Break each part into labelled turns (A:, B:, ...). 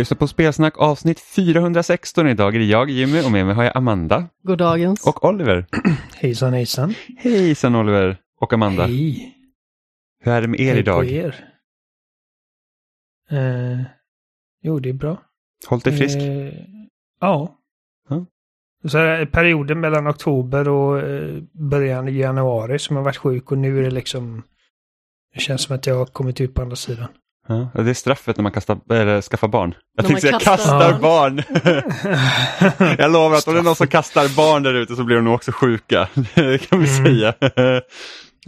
A: Du lyssnar på Spelsnack avsnitt 416. Idag är det jag, Jimmy, och med mig har jag Amanda.
B: God dagens.
A: Och Oliver.
C: Hejsan hejsan.
A: Hejsan Oliver och Amanda.
C: Hej.
A: Hur är det med er
C: Hej
A: idag?
C: på er. Eh, jo, det är bra.
A: Hållt dig frisk?
C: Eh, ja.
A: Ja.
C: Så här, perioden mellan oktober och eh, början i januari som jag varit sjuk och nu är det liksom... Det känns som att jag har kommit ut på andra sidan.
A: Ja, det är straffet när man kastar, eller skaffar barn. Jag tänkte säga
B: kastar
A: kastar barn. jag lovar att om det är någon som kastar barn där ute så blir de nog också sjuka. Det kan vi
C: Mm.
A: säga.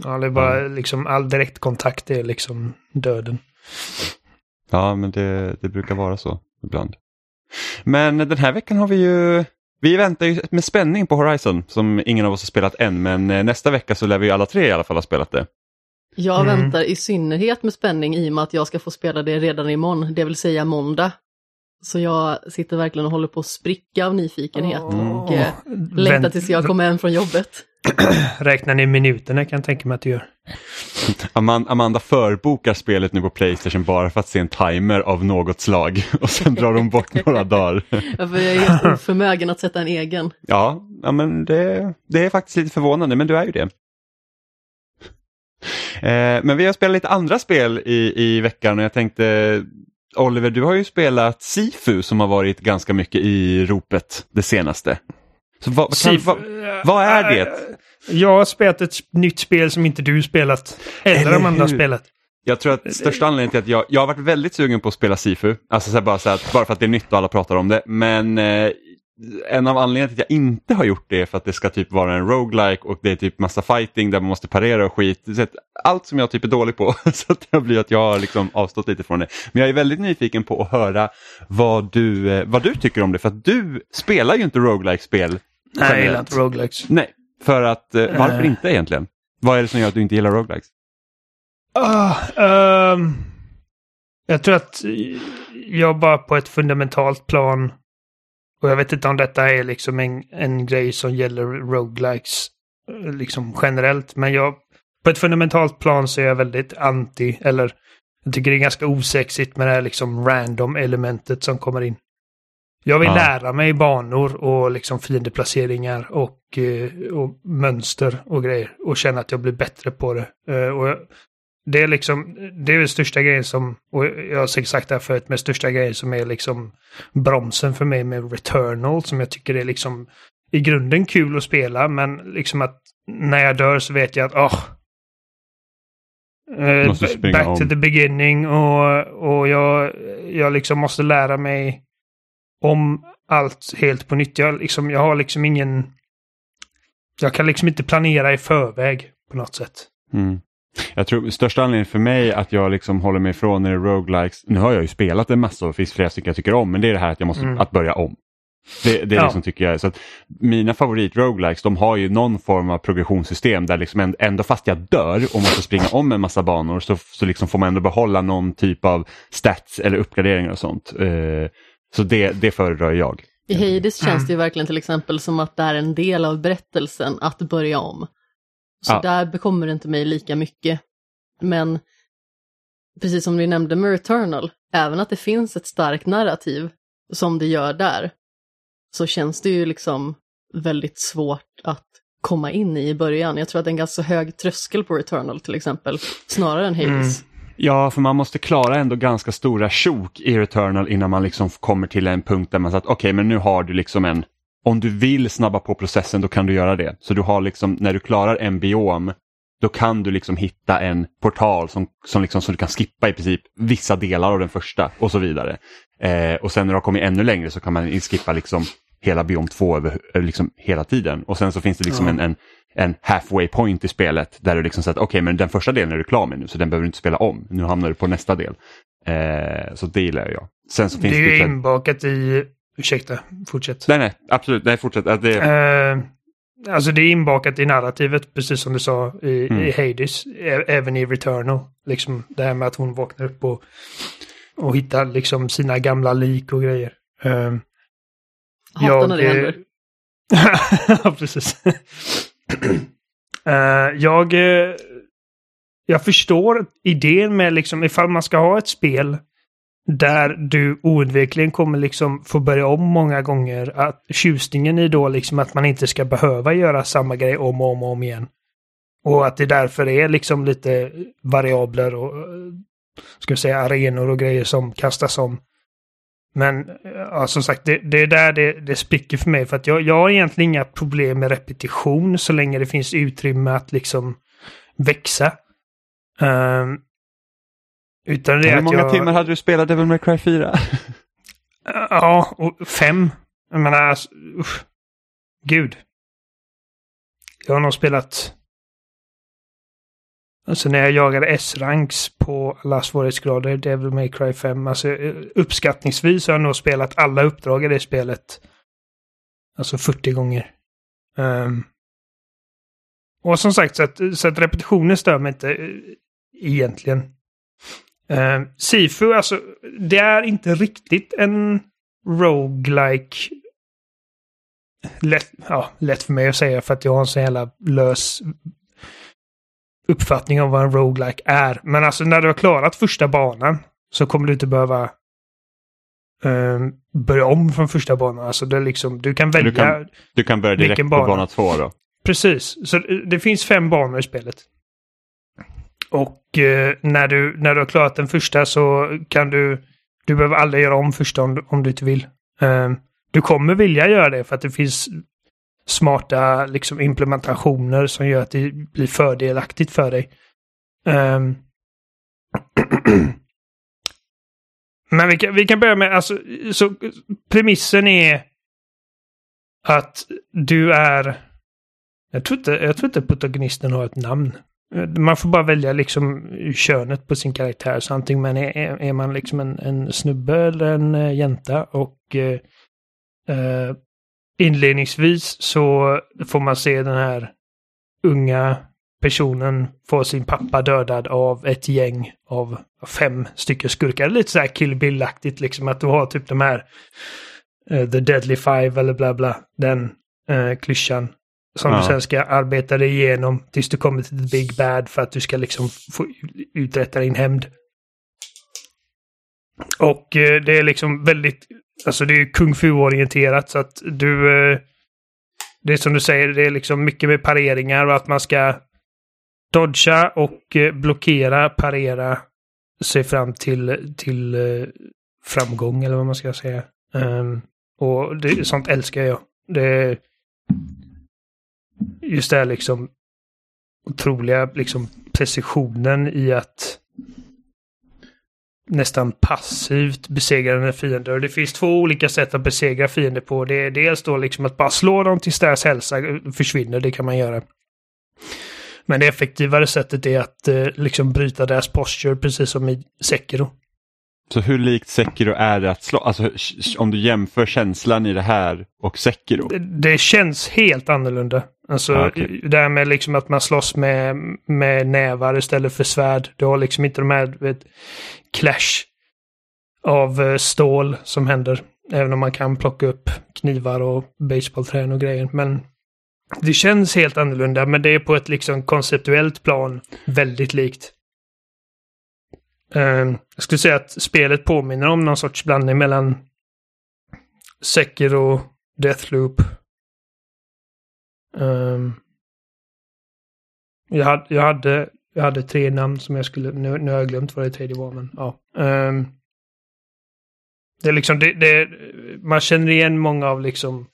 C: Ja, det är bara liksom all direktkontakt är liksom döden.
A: Ja, men det, det brukar vara så ibland. Men den här veckan har vi ju vi väntar ju med spänning på Horizon som ingen av oss har spelat än men eh, nästa vecka så lär vi ju alla tre i alla fall ha spelat det.
B: Jag
C: Mm.
B: väntar i synnerhet med spänning i och med att jag ska få spela det redan imorgon, det vill säga måndag. Så jag sitter verkligen och håller på att spricka av nyfikenhet och eh, längtar
C: Vänt-
B: tills jag kommer hem från jobbet.
C: Räknar ni minuterna kan jag tänka mig att du gör.
A: Amanda, Amanda förbokar spelet nu på Playstation bara för att se en timer av något slag och sen drar hon bort några dagar.
B: Ja, För jag är helt oförmögen att sätta en egen.
A: Ja, ja men det, det är faktiskt lite förvånande men du är ju det. Eh, men vi har spelat lite andra spel i, i veckan och jag tänkte Oliver, du har ju spelat Sifu som har varit ganska mycket i ropet det senaste. Så vad, kan, vad, vad är det?
C: Jag har spelat ett nytt spel som inte du spelat. Eller,
A: Eller
C: Amanda har
A: hur?
C: spelat.
A: Jag tror att största anledningen till att jag, jag har varit väldigt sugen på att spela Sifu, alltså så bara, så här, bara för att det är nytt och alla pratar om det, men eh, en av anledningarna till att jag inte har gjort det är för att det ska typ vara en roguelike och det är typ massa fighting där man måste parera och skit. Allt som jag typ är dålig på, så att det blir att jag har liksom avstått lite från det. Men jag är väldigt nyfiken på att höra vad du, eh, vad du tycker om det, för att du spelar ju inte roguelike-spel.
C: Nej, jag gillar inte roguelikes.
A: Nej, för att, eh, varför
C: Eh.
A: inte egentligen? Vad är det som gör att du inte gillar roguelikes?
C: Ah, ehm, jag tror att jag bara på ett fundamentalt plan och jag vet inte om detta är liksom en, en grej som gäller roguelikes eh, liksom generellt, men jag på ett fundamentalt plan så är jag väldigt anti, eller jag tycker det är ganska osexigt med det här liksom random elementet som kommer in. Jag vill
A: Ja.
C: lära mig banor och liksom fiendeplaceringar och, eh, och mönster och grejer och känna att jag blir bättre på det. Eh, och jag, det är liksom, det är den största grejen som, och jag har säkert sagt det här förut, men största grejen som är liksom bromsen för mig med Returnal som jag tycker är liksom i grunden kul att spela, men liksom att när jag dör så vet jag att, åh, eh,
A: springa
C: back
A: om.
C: to the beginning och, och jag, jag liksom måste lära mig om allt helt på nytt. Jag, liksom, jag har liksom ingen... Jag kan liksom inte planera i förväg på något sätt.
A: Mm. Jag tror största anledningen för mig att jag liksom håller mig ifrån när det är roguelikes, nu har jag ju spelat en massa och det finns flera stycken jag tycker om, men det är det här att jag måste
C: Mm.
A: att börja om. Det, det är
C: Ja.
A: liksom tycker jag. Så att mina favorit roguelikes de har ju någon form av progressionssystem där liksom änd- ändå fast jag dör och måste springa om en massa banor så, så liksom får man ändå behålla någon typ av stats eller uppgraderingar och sånt. Eh, så det, det föredrar jag.
B: I Hades känns det ju verkligen till exempel som att det är en del av berättelsen att börja om. Så
A: Ja.
B: där bekommer det inte mig lika mycket. Men precis som vi nämnde med Returnal, även att det finns ett starkt narrativ som det gör där, så känns det ju liksom väldigt svårt att komma in i i början. Jag tror att det är en ganska hög tröskel på Returnal till exempel, snarare än Hades.
A: Ja, för man måste klara ändå ganska stora sjok i Returnal innan man liksom kommer till en punkt där man säger att okej, men nu har du liksom en, om du vill snabba på processen då kan du göra det. Så du har liksom, när du klarar en biom, då kan du liksom hitta en portal som, som, liksom, som du kan skippa i princip vissa delar av den första och så vidare. Eh, och sen när du har kommit ännu längre så kan man skippa liksom hela biom 2 över, över liksom hela tiden. Och sen så finns det liksom
C: Ja.
A: en, en, en halfway point i spelet där du liksom säger att okej men den första delen är du klar med nu så den behöver du inte spela om. Nu hamnar du på nästa del. Eh, så det gillar jag. Sen så
C: Det
A: finns
C: är
A: det...
C: ju
A: typ-
C: inbakat i... Ursäkta, fortsätt.
A: Nej, nej, absolut. Nej, fortsätt. Att det...
C: Eh, alltså det är inbakat i narrativet, precis som du sa i,
A: Mm.
C: i Hades, även i Returnal. Liksom det här med att hon vaknar upp och, och hittar liksom sina gamla lik och grejer. Eh,
B: Hatar när det
C: eh,
B: händer.
C: ja, precis. Eh, jag, eh, jag förstår idén med liksom ifall man ska ha ett spel där du oundvikligen kommer liksom få börja om många gånger. Att tjusningen i då liksom att man inte ska behöva göra samma grej om och om och om igen. Och att det därför är liksom lite variabler och ska jag säga arenor och grejer som kastas om. Men ja, som sagt, det, det är där det, det spricker för mig. För att jag, jag har egentligen inga problem med repetition så länge det finns utrymme att liksom växa. Um, utan det
A: Hur många
C: jag,
A: timmar hade du spelat Devil May Cry 4?
C: Ja, och fem. Jag menar, alltså, usch. Gud. Jag har nog spelat... Alltså när jag jagade S-ranks på alla svårighetsgrader, Devil May Cry 5, alltså uppskattningsvis har jag nog spelat alla uppdrag i det spelet. Alltså 40 gånger. Um, och som sagt, så att, så att repetitionen stör mig inte uh, egentligen. Uh, Sifu, alltså, det är inte riktigt en roguelike. Lätt, ja, lätt för mig att säga för att jag har en så jävla lös uppfattning om vad en roguelike är. Men alltså när du har klarat första banan så kommer du inte behöva um, börja om från första banan. Alltså det är liksom, du kan välja.
A: Du kan, du kan börja direkt på
C: bana
A: två då?
C: Precis, så det finns fem banor i spelet. Och eh, när, du, när du har klarat den första så kan du... Du behöver aldrig göra om första om, om du inte vill. Eh, du kommer vilja göra det för att det finns smarta liksom, implementationer som gör att det blir fördelaktigt för dig. Um, men vi kan, vi kan börja med, alltså, så premissen är att du är... Jag tror inte, jag tror inte protagonisten har ett namn. Man får bara välja liksom könet på sin karaktär. Så antingen man är, är man liksom en, en snubbe eller en uh, jänta. Och uh, inledningsvis så får man se den här unga personen få sin pappa dödad av ett gäng av fem stycken skurkar. Lite så här Kill Bill-aktigt liksom att du har typ de här uh, The Deadly Five eller bla bla. Den uh, klyschan. Som ja. du sen ska arbeta dig igenom tills du kommer till the Big Bad för att du ska liksom få uträtta din hämnd. Och uh, det är liksom väldigt, alltså det är kung fu-orienterat så att du... det är som du säger, det är liksom mycket med pareringar och att man ska dodga och blockera, parera sig fram till, till framgång eller vad man ska säga. Um, och det, sånt älskar jag. Det, just det här liksom otroliga liksom precisionen i att nästan passivt besegra den här fienden. Det finns två olika sätt att besegra fiender på. Det är dels då liksom att bara slå dem tills deras hälsa försvinner. Det kan man göra. Men det effektivare sättet är att eh, liksom bryta deras posture precis som i Sekiro.
A: Så hur likt Sekiro är det att slå? Alltså om du jämför känslan i det här och Sekiro?
C: Det, det känns helt annorlunda. Alltså ah, okay. det här med liksom att man slåss med, med nävar istället för svärd. Du har liksom inte de här vet, clash av uh, stål som händer. Även om man kan plocka upp knivar och baseballträn och grejer. Men det känns helt annorlunda. Men det är på ett liksom konceptuellt plan väldigt likt. Eh, jag skulle säga att spelet påminner om någon sorts blandning mellan Sekiro, Deathloop Um, jag, hade, jag, hade, jag hade tre namn som jag skulle... Nu, nu har jag glömt vad det tredje var, men ja. Um, det är liksom... Det, det, man känner igen många av liksom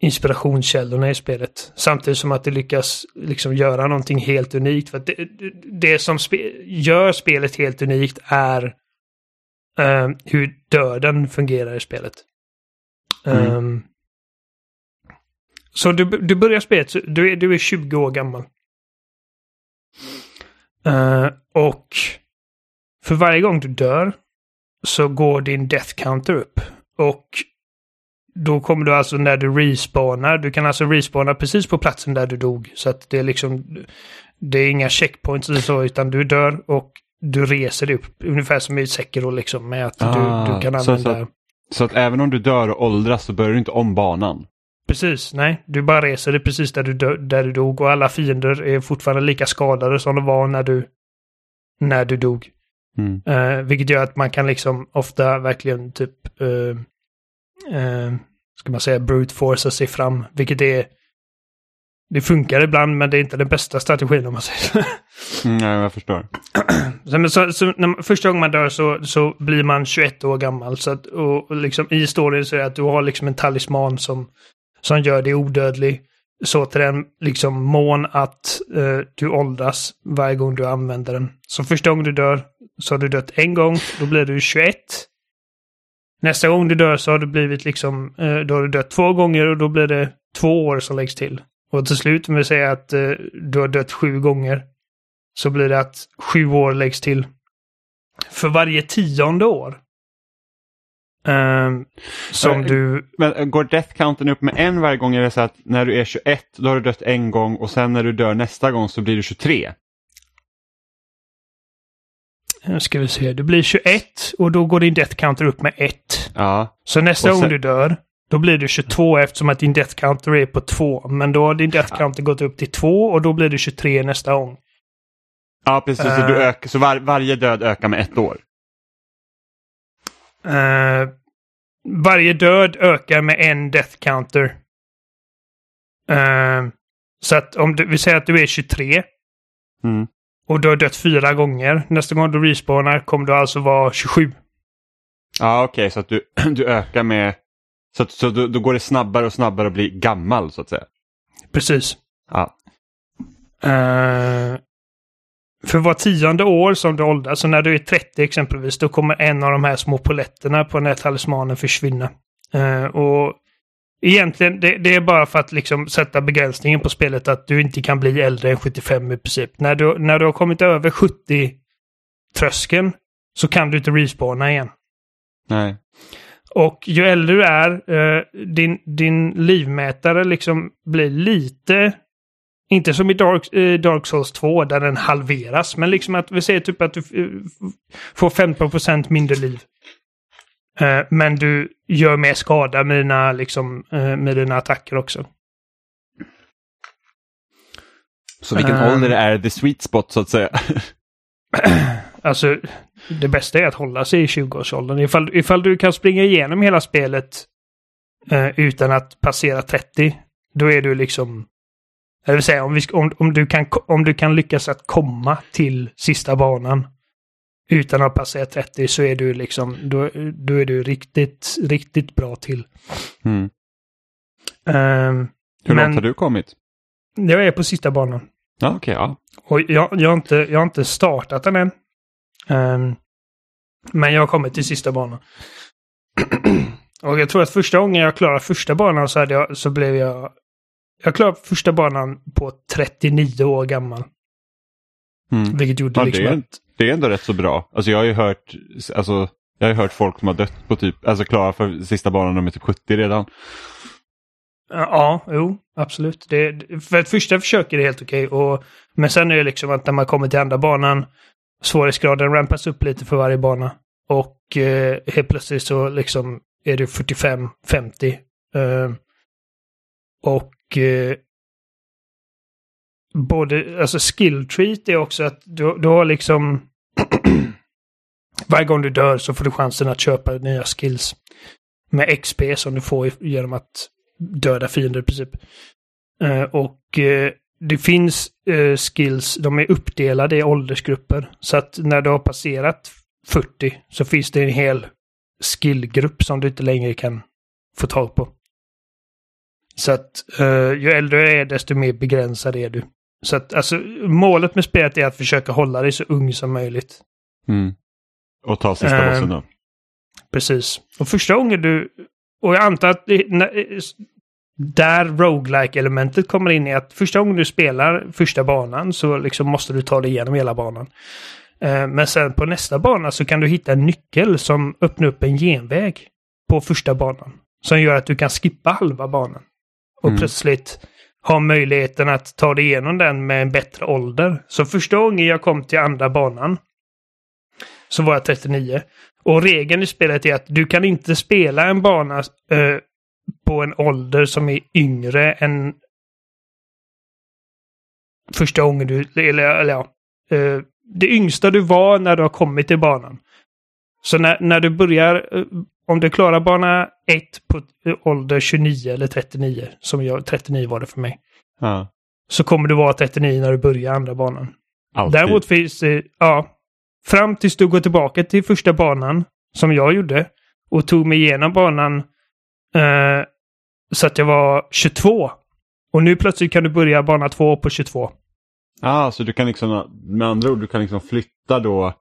C: inspirationskällorna i spelet. Samtidigt som att det lyckas liksom göra någonting helt unikt. För det, det, som spe, gör spelet helt unikt är um, hur döden fungerar i spelet. Mm. Um, så du, du börjar spelet, du är, du är 20 år gammal. Uh, och för varje gång du dör så går din death counter upp. Och då kommer du alltså när du respawnar, du kan alltså respawna precis på platsen där du dog. Så att det är liksom, det är inga checkpoints eller så, utan du dör och du reser dig upp. Ungefär som i Sekiro liksom, med att ah, du, du kan använda...
A: Så, så, att, så att även om du dör och åldras så börjar du inte om banan?
C: Precis, nej. Du bara reser dig precis där du, där du dog och alla fiender är fortfarande lika skadade som de var när du, när du dog.
A: Mm.
C: Eh, vilket gör att man kan liksom ofta verkligen typ, eh, eh, ska man säga, brute force sig fram. Vilket är, det funkar ibland men det är inte den bästa strategin om man säger så.
A: Mm, ja, jag förstår.
C: Så, så, så när, första gången man dör så, så blir man 21 år gammal. Så att, och, och liksom, I storyn så är det att du har liksom en talisman som, som gör dig odödlig. Så till den liksom mån att eh, du åldras varje gång du använder den. Så första gången du dör så har du dött en gång, då blir du 21. Nästa gång du dör så har du blivit liksom, eh, då har du dött två gånger och då blir det två år som läggs till. Och till slut, om vi säger att eh, du har dött sju gånger, så blir det att sju år läggs till. För varje tionde år. ehm, som
A: Eh,
C: du...
A: Men går death counten upp med en varje gång? Är det så att när du är 21 då har du dött en gång och sen när du dör nästa gång så blir du 23?
C: Nu ska vi se. Du blir 21 och då går din death counter upp med 1.
A: Ja.
C: Så nästa
A: sen-
C: gång du dör, då blir du 22 eftersom att din death counter är på 2. Men då har din death counter gått upp till 2 och då blir du 23 nästa gång.
A: Ja, precis. Så, du
C: Eh.
A: ökar, så var, varje död ökar med ett år?
C: Eh, varje död ökar med en death counter. Eh, så att om du, vi säger att du är 23
A: Mm.
C: Och du har dött fyra gånger. Nästa gång du respawnar kommer du alltså vara 27.
A: Ja, okej, så att du, du ökar med... Så, att, så då, då går det snabbare och snabbare att bli gammal så att säga?
C: Precis.
A: Ja.
C: Eh, för var tionde år som du åldras, så när du är 30 exempelvis, då kommer en av de här små poletterna på den här talismanen försvinna. Eh, och egentligen, det, det är bara för att liksom sätta begränsningen på spelet att du inte kan bli äldre än 75 i princip. När du, när du har kommit över 70-tröskeln så kan du inte respawna igen.
A: Nej.
C: Och ju äldre du är, eh, din, din livmätare liksom blir lite, inte som i Dark, eh, Dark Souls 2 där den halveras, men liksom att vi säger typ att du eh, f- får 15% mindre liv. Eh, men du gör mer skada med dina, liksom, eh, med dina attacker också.
A: Så vilken
C: Ehm.
A: ålder är the sweet spot så att säga?
C: Alltså, det bästa är att hålla sig i 20-årsåldern. Ifall, ifall du kan springa igenom hela spelet eh, utan att passera 30, då är du liksom... Jag vill säga, om, vi, om, om, du kan, om du kan lyckas att komma till sista banan utan att passera 30 så är du liksom, då, då är du riktigt, riktigt bra till.
A: Mm.
C: Ehm,
A: Hur
C: Men-
A: långt har du kommit?
C: jag är på sista banan.
A: Ja, okej, ja.
C: Och jag, jag, har inte, jag har inte startat den än. Ehm, men jag har kommit till sista banan. och jag tror att första gången jag klarade första banan så, hade jag, så blev jag... Jag klarade första banan på 39 år gammal.
A: Mm.
C: Vilket gjorde
A: ja
C: liksom
A: det, är,
C: att
A: det är ändå rätt så bra. Alltså jag har ju hört, alltså, jag har hört folk som har dött på typ, alltså klara för sista banan, de är typ 70 redan.
C: Ja, jo, absolut. Det, för ett första försök är det helt okej. och Men sen är det liksom att när man kommer till andra banan, svårighetsgraden rampas upp lite för varje bana. Och eh, helt plötsligt så liksom är det 45-50. Eh, och eh, både, alltså skill treat är också att du, du har liksom varje gång du dör så får du chansen att köpa nya skills. Med XP som du får genom att döda fiender i princip. Uh, och uh, det finns uh, skills, de är uppdelade i åldersgrupper. Så att när du har passerat 40 så finns det en hel skillgrupp som du inte längre kan få tag på. Så att ju äldre du är desto mer begränsad är du. Så att alltså målet med spelet är att försöka hålla dig så ung som möjligt.
A: Mm. Och ta sista
C: Ehm,
A: bossen då.
C: Precis. Och första gången du... Och jag antar att det, när, där roguelike elementet kommer in i att första gången du spelar första banan så liksom måste du ta dig igenom hela banan. Eh, Men sen på nästa bana så kan du hitta en nyckel som öppnar upp en genväg på första banan. Som gör att du kan skippa halva banan. Och
A: Mm.
C: plötsligt har möjligheten att ta dig igenom den med en bättre ålder. Så första gången jag kom till andra banan så var jag 39. Och regeln i spelet är att du kan inte spela en bana eh, på en ålder som är yngre än första gången du... Eller, eller ja. Eh, det yngsta du var när du har kommit till banan. Så när, när du börjar, eh, om du klarar bana 1 på eh, ålder 29 eller 39, som jag, 39 var det för mig,
A: Ja.
C: så kommer du vara 39 när du börjar andra banan.
A: Alltid.
C: Däremot finns det, ja, fram tills du går tillbaka till första banan, som jag gjorde, och tog mig igenom banan eh, så att jag var 22. Och nu plötsligt kan du börja bana 2 på 22.
A: Ja, så du kan liksom, med andra ord, du kan liksom flytta då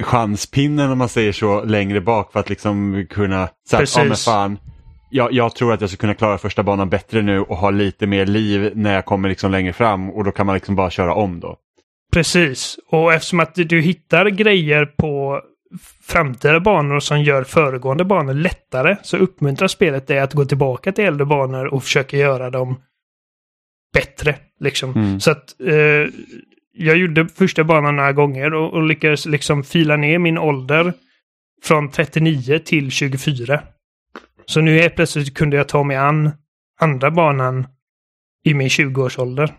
A: chanspinnen om man säger så längre bak för att liksom kunna säga att, ja men fan, jag, jag tror att jag ska kunna klara första banan bättre nu och ha lite mer liv när jag kommer liksom längre fram och då kan man liksom bara köra om då.
C: Precis. Och eftersom att du hittar grejer på framtida banor som gör föregående banor lättare så uppmuntrar spelet dig att gå tillbaka till äldre banor och försöka göra dem bättre. Liksom.
A: Mm.
C: Så att eh, jag gjorde första banan några gånger och, och lyckades liksom fila ner min ålder från 39 till 24. Så nu helt plötsligt kunde jag ta mig an andra banan i min 20-årsålder.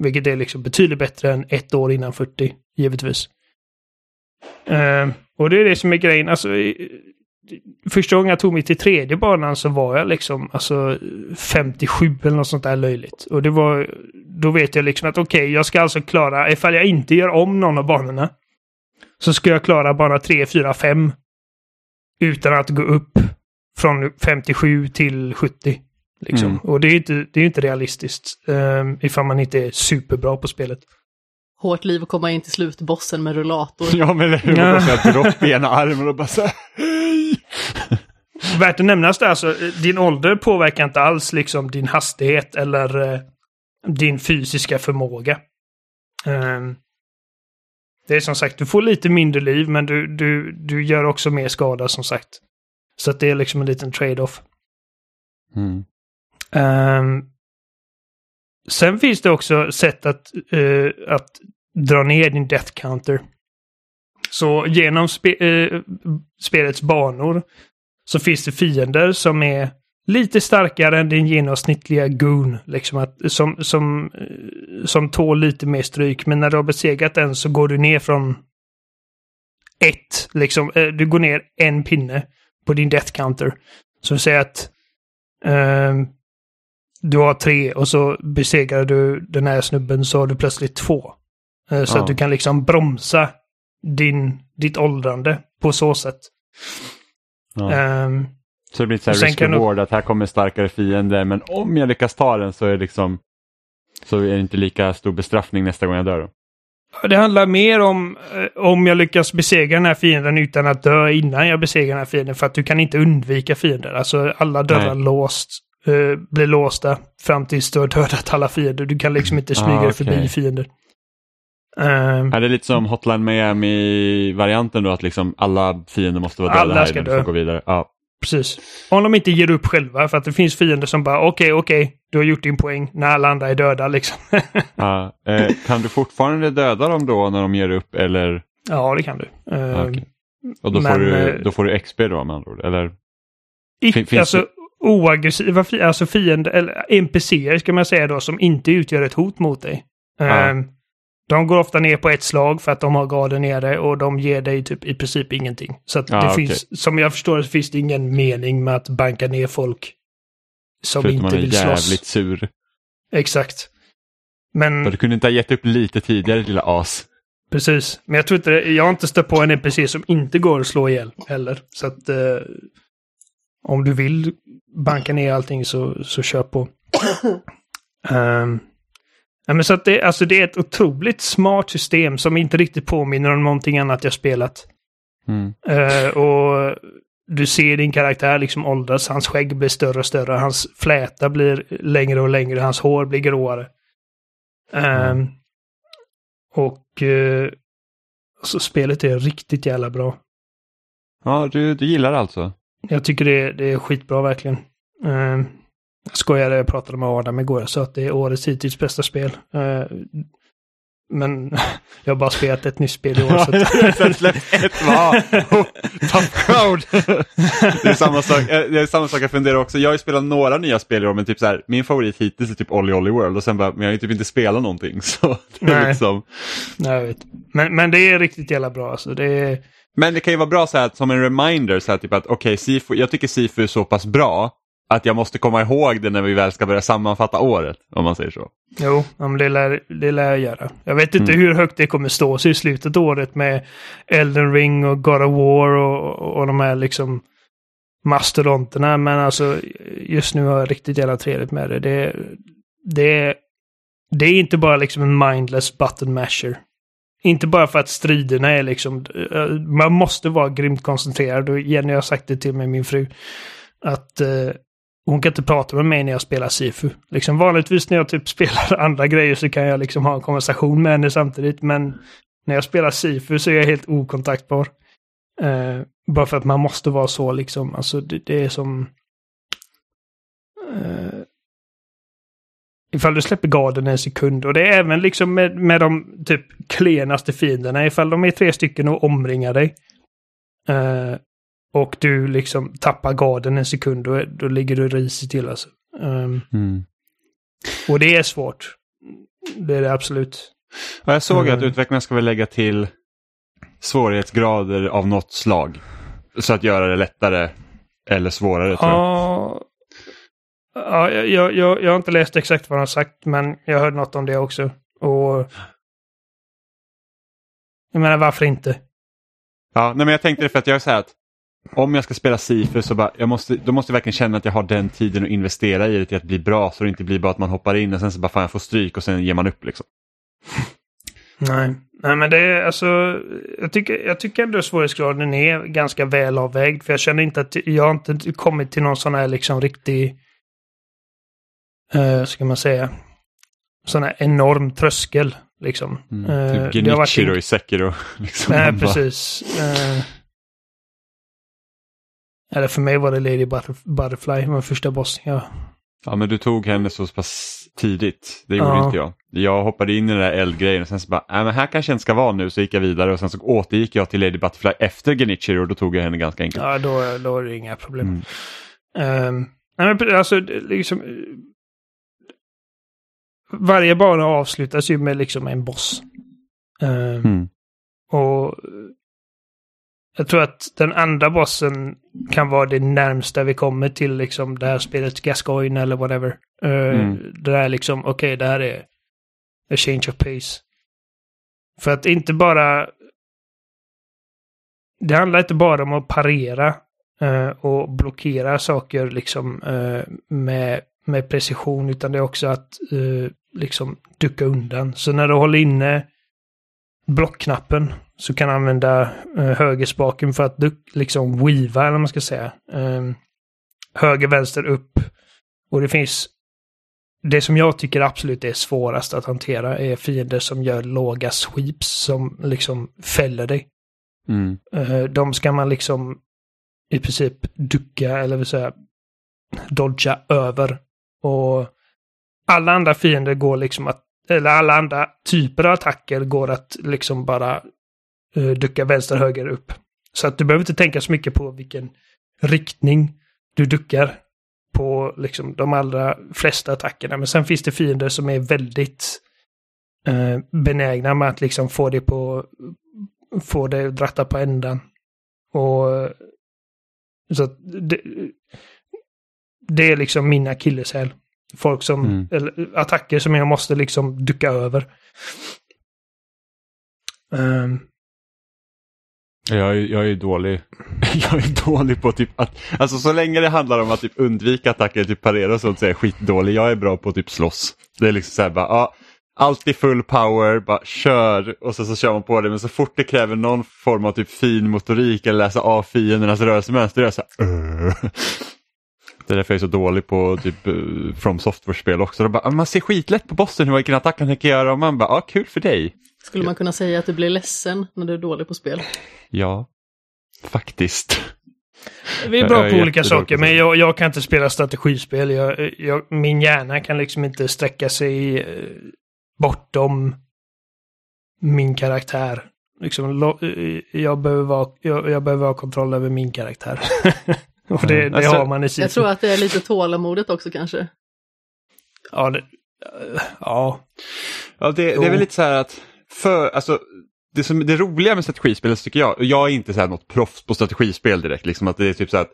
C: Vilket är liksom betydligt bättre än ett år innan 40, givetvis. Uh, och det är det som är grejen. Alltså, första gången jag tog mig till tredje banan så var jag liksom alltså 57 eller något sånt där löjligt. Och det var, då vet jag liksom att okej, jag ska alltså klara, ifall jag inte gör om någon av banorna, så ska jag klara bana 3, 4, 5 utan att gå upp från 57 till 70. Liksom.
A: Mm.
C: Och det är inte, det är inte realistiskt um, ifall man inte är superbra på spelet.
B: Hårt liv att komma in till slutbossen med rullator.
A: Ja men det var
C: Ja.
A: bara så här dropp i ena armen och bara så här!
C: Värt att nämnas där, alltså, din ålder påverkar inte alls liksom din hastighet eller eh, din fysiska förmåga. Ehm, det är som sagt, du får lite mindre liv men du, du, du gör också mer skada som sagt. Så att det är liksom en liten trade-off.
A: Mm.
C: Ehm, sen finns det också sätt att, eh, att dra ner din death counter. Så genom spe, eh, spelets banor så finns det fiender som är lite starkare än din genomsnittliga goon. Liksom att, som, som, eh, som tål lite mer stryk. Men när du har besegrat den så går du ner från ett, liksom, eh, du går ner en pinne på din death counter. Så säg att ehm, du har tre och så besegrar du den här snubben så har du plötsligt två. Eh, Så
A: Ja.
C: att du kan liksom bromsa din, ditt åldrande på så sätt.
A: Ja.
C: Ehm,
A: Så det blir så här risk
C: kan du-
A: reward att här kommer starkare fiender men om jag lyckas ta den så är det liksom så är det inte lika stor bestraffning nästa gång jag dör.
C: det handlar mer om eh, om jag lyckas besegra den här fienden utan att dö innan jag besegrar den här fienden. För att du kan inte undvika fiender. Alltså alla dörrar
A: Nej.
C: låst, eh, blir låsta fram tills du har dödat alla fiender. Du kan liksom inte smyga
A: Ah, okej.
C: förbi fiender. Ehm,
A: Är det lite som Hotline Miami-varianten då att liksom alla fiender måste vara döda här
C: ska
A: innan
C: dö.
A: får gå vidare? Ja.
C: Precis. Om de inte ger upp själva, för att det finns fiender som bara okej, okej, du har gjort din poäng när alla andra är döda liksom.
A: Ja. Eh, kan du fortfarande döda dem då när de ger upp eller?
C: ja, det kan du. Ehm,
A: Okej. Och då,
C: Men,
A: får du,
C: eh,
A: då får du XP då med andra ord? Eller? Finns
C: alltså
A: det-
C: oaggressiva fi- alltså fiender, eller NPCer ska man säga då, som inte utgör ett hot mot dig.
A: Ja.
C: Ehm, de går ofta ner på ett slag för att de har garden nere och de ger dig typ i princip ingenting. Så att
A: Ja,
C: det
A: okej.
C: finns, som jag förstår det finns det ingen mening med att banka ner folk som
A: Förutom man
C: inte
A: är
C: vill
A: jävligt
C: slåss.
A: sur.
C: Exakt. Men
A: du kunde inte ha gett upp lite tidigare lilla as.
C: Precis, men jag tror inte det, jag har inte stött på en NPC som inte går att slå ihjäl heller. Så att eh, om du vill banka ner allting så, så kör på. Ehm, ja, men så att det, alltså det är ett otroligt smart system som inte riktigt påminner om någonting annat jag spelat.
A: Mm.
C: Eh, och du ser din karaktär liksom åldras, hans skägg blir större och större, hans fläta blir längre och längre, hans hår blir gråare. Ehm, Och eh, alltså spelet är riktigt jävla bra.
A: Ja, du, du gillar det alltså?
C: Jag tycker det, det är skitbra verkligen. Jag skojade, jag pratade med Adam igår, sa att det är årets hittills bästa spel. Eh, Men jag har bara spelat ett nytt spel i år. Så
A: Sen släpps ett va? Tough crowd! det, är samma sak, eh, det är samma sak jag funderar också. Jag har ju spelat några nya spel i år men typ så här, min favorit hittills är typ Olly Olly World och sen bara, men jag har ju typ inte spelat någonting. Så
C: Nej.
A: liksom...
C: Nej, jag vet. Men, men det är riktigt jävla bra. Alltså. Det är,
A: Men det kan ju vara bra så här, som en reminder, så här, typ att okej, Sifu, jag tycker Sifu är så pass bra att jag måste komma ihåg det när vi väl ska börja sammanfatta året, om man säger så.
C: jo, det, lär, det lär jag göra. Jag vet inte
A: Mm.
C: hur högt det kommer stå sig i slutet av året med Elden Ring och God of War och, och de här liksom mastodonterna. Men alltså just nu har jag riktigt jävla trevligt med det. Det, det, det är inte bara liksom en mindless button masher. Inte bara för att striderna är liksom... eh, Man måste vara grymt koncentrerad och Jenny har sagt det till mig, min fru. Att eh, hon kan inte prata med mig när jag spelar Sifu. Liksom vanligtvis när jag typ spelar andra grejer så kan jag liksom ha en konversation med henne samtidigt. Men när jag spelar Sifu så är jag helt okontaktbar. Eh, bara för att man måste vara så liksom. Alltså det, det är som... Eh, ifall du släpper garden en sekund. Och det är även liksom med, med de typ klenaste fienderna. Ifall de är tre stycken och omringar dig. Eh, och du liksom tappar garden en sekund. Då, då ligger du risigt till alltså. Ehm, och det är svårt. Det är det absolut.
A: Och jag såg att
C: Mm.
A: utvecklarna ska väl lägga till svårighetsgrader av något slag. Så att göra det lättare eller svårare tror jag.
C: Ja, ja jag, jag, jag, jag har inte läst exakt vad han har sagt, men jag hörde något om det också. Och... Jag menar, varför inte?
A: Ja, nej, men jag tänkte det för att jag är så här att om jag ska spela Sifu så bara, jag måste, då måste jag verkligen känna att jag har den tiden att investera i det till att bli bra så det inte blir bara att man hoppar in och sen så bara fan jag får stryk och sen ger man upp liksom.
C: Nej. Nej, men det är alltså... Jag tycker, jag tycker ändå svårighetsgraden är ganska väl avvägd. För jag känner inte att jag har inte kommit till någon sån här liksom riktig... Uh, ska man säga? Sån här enorm tröskel. Liksom.
A: Mm.
C: Eh,
A: typ
C: varit
A: Genichiro
C: in-
A: i Sekiro. Liksom.
C: Nej,
A: Man bara-
C: precis. Eller för mig var det Lady Butterf- Butterfly, var första bossen. Ja.
A: Ja men du tog henne så pass tidigt. Det gjorde
C: Ja.
A: inte jag. Jag hoppade in i den där eldgrejen och sen så bara, nej men här kanske jag inte ska vara nu. Så gick jag vidare och sen så återgick jag till Lady Butterfly efter Genichiro och då tog jag henne ganska enkelt.
C: Ja, då, då är det inga problem.
A: Mm.
C: Ehm, nej, men alltså, liksom... Varje bana avslutas ju med liksom en boss. Ehm,
A: Mm.
C: Och jag tror att den andra bossen kan vara det närmsta vi kommer till liksom det här spelet Gascoigne eller whatever. Uh,
A: Mm.
C: Det där är liksom, okej, det här är a change of pace. För att inte bara... Det handlar inte bara om att parera eh, och blockera saker liksom eh, med, med precision, utan det är också att liksom ducka undan. Så när du håller inne blockknappen så kan använda eh, högerspaken för att liksom weava, eller vad man ska säga. Eh, höger, vänster, upp. Och det finns... Det som jag tycker absolut är svårast att hantera är fiender som gör låga sweeps som liksom fäller dig.
A: Mm.
C: Eh, de ska man liksom i princip ducka eller vill säga dodga över. Och alla andra fiender går liksom att, eller alla andra typer av attacker går att liksom bara uh, ducka vänster, höger, upp. Så att du behöver inte tänka så mycket på vilken riktning du duckar på liksom de allra flesta attackerna. Men sen finns det fiender som är väldigt eh, benägna med att liksom få det på få det att dratta på ändan. Och så att det, det är liksom min akilleshäl. Folk som,
A: Mm.
C: eller attacker som jag måste liksom ducka över. Ehm,
A: jag, är, jag är dålig. Jag är dålig på typ att, alltså så länge det handlar om att typ undvika attacker, typ parera och sånt så är jag skitdålig. Jag är bra på att typ slåss. Det är liksom så här bara, ja, alltid full power, bara kör och så, så kör man på det. Men så fort det kräver någon form av typ fin motorik eller läsa av fiendernas rörelsemönster, då är jag så här, Det är därför jag är så dålig på typ eh, From Software-spel också. Bara, ah, man ser skitlätt på bossen hur vilken attack han tänker göra och man bara, ja kul för dig.
B: Skulle man kunna säga att du blir ledsen när du är dålig på spel?
A: Ja, faktiskt.
C: vi är bra
A: jag är
C: på olika saker, men jag, jag kan inte spela strategispel. Jag, jag, min hjärna kan liksom inte sträcka sig eh, bortom min karaktär. Liksom, eh, jag, behöver vara, jag, jag behöver ha kontroll över min karaktär. Och det, det
A: Alltså,
C: har man i Sifu.
B: Jag tror att det är lite tålamodet också kanske.
C: Ja, det, ja.
A: Ja, det, det är väl lite så här att för, alltså, det, som, det roliga med strategispel tycker jag, och jag är inte så här något proffs på strategispel direkt, liksom att det är typ så att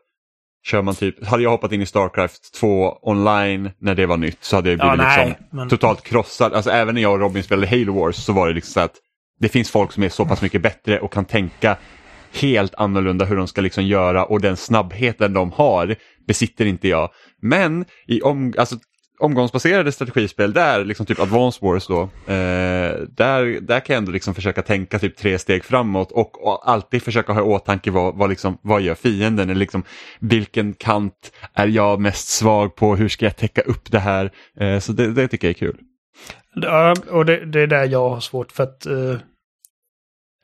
A: kör man typ, hade jag hoppat in i Starcraft 2 online när det var nytt så hade jag
C: Ja,
A: blivit
C: nej,
A: liksom
C: men-
A: totalt krossad. Alltså även när jag och Robin spelade Halo Wars så var det liksom så att det finns folk som är så pass mycket bättre och kan tänka helt annorlunda hur de ska liksom göra och den snabbheten de har besitter inte jag. Men i om, alltså, omgångsbaserade strategispel där, liksom typ Advance Wars då, eh, där, där kan jag ändå liksom försöka tänka typ tre steg framåt och, och alltid försöka ha i åtanke vad, vad, liksom, vad gör fienden, eller liksom, vilken kant är jag mest svag på, hur ska jag täcka upp det här? Eh, så det, det tycker jag är kul.
C: Ja, och det, det är där jag har svårt för att... eh,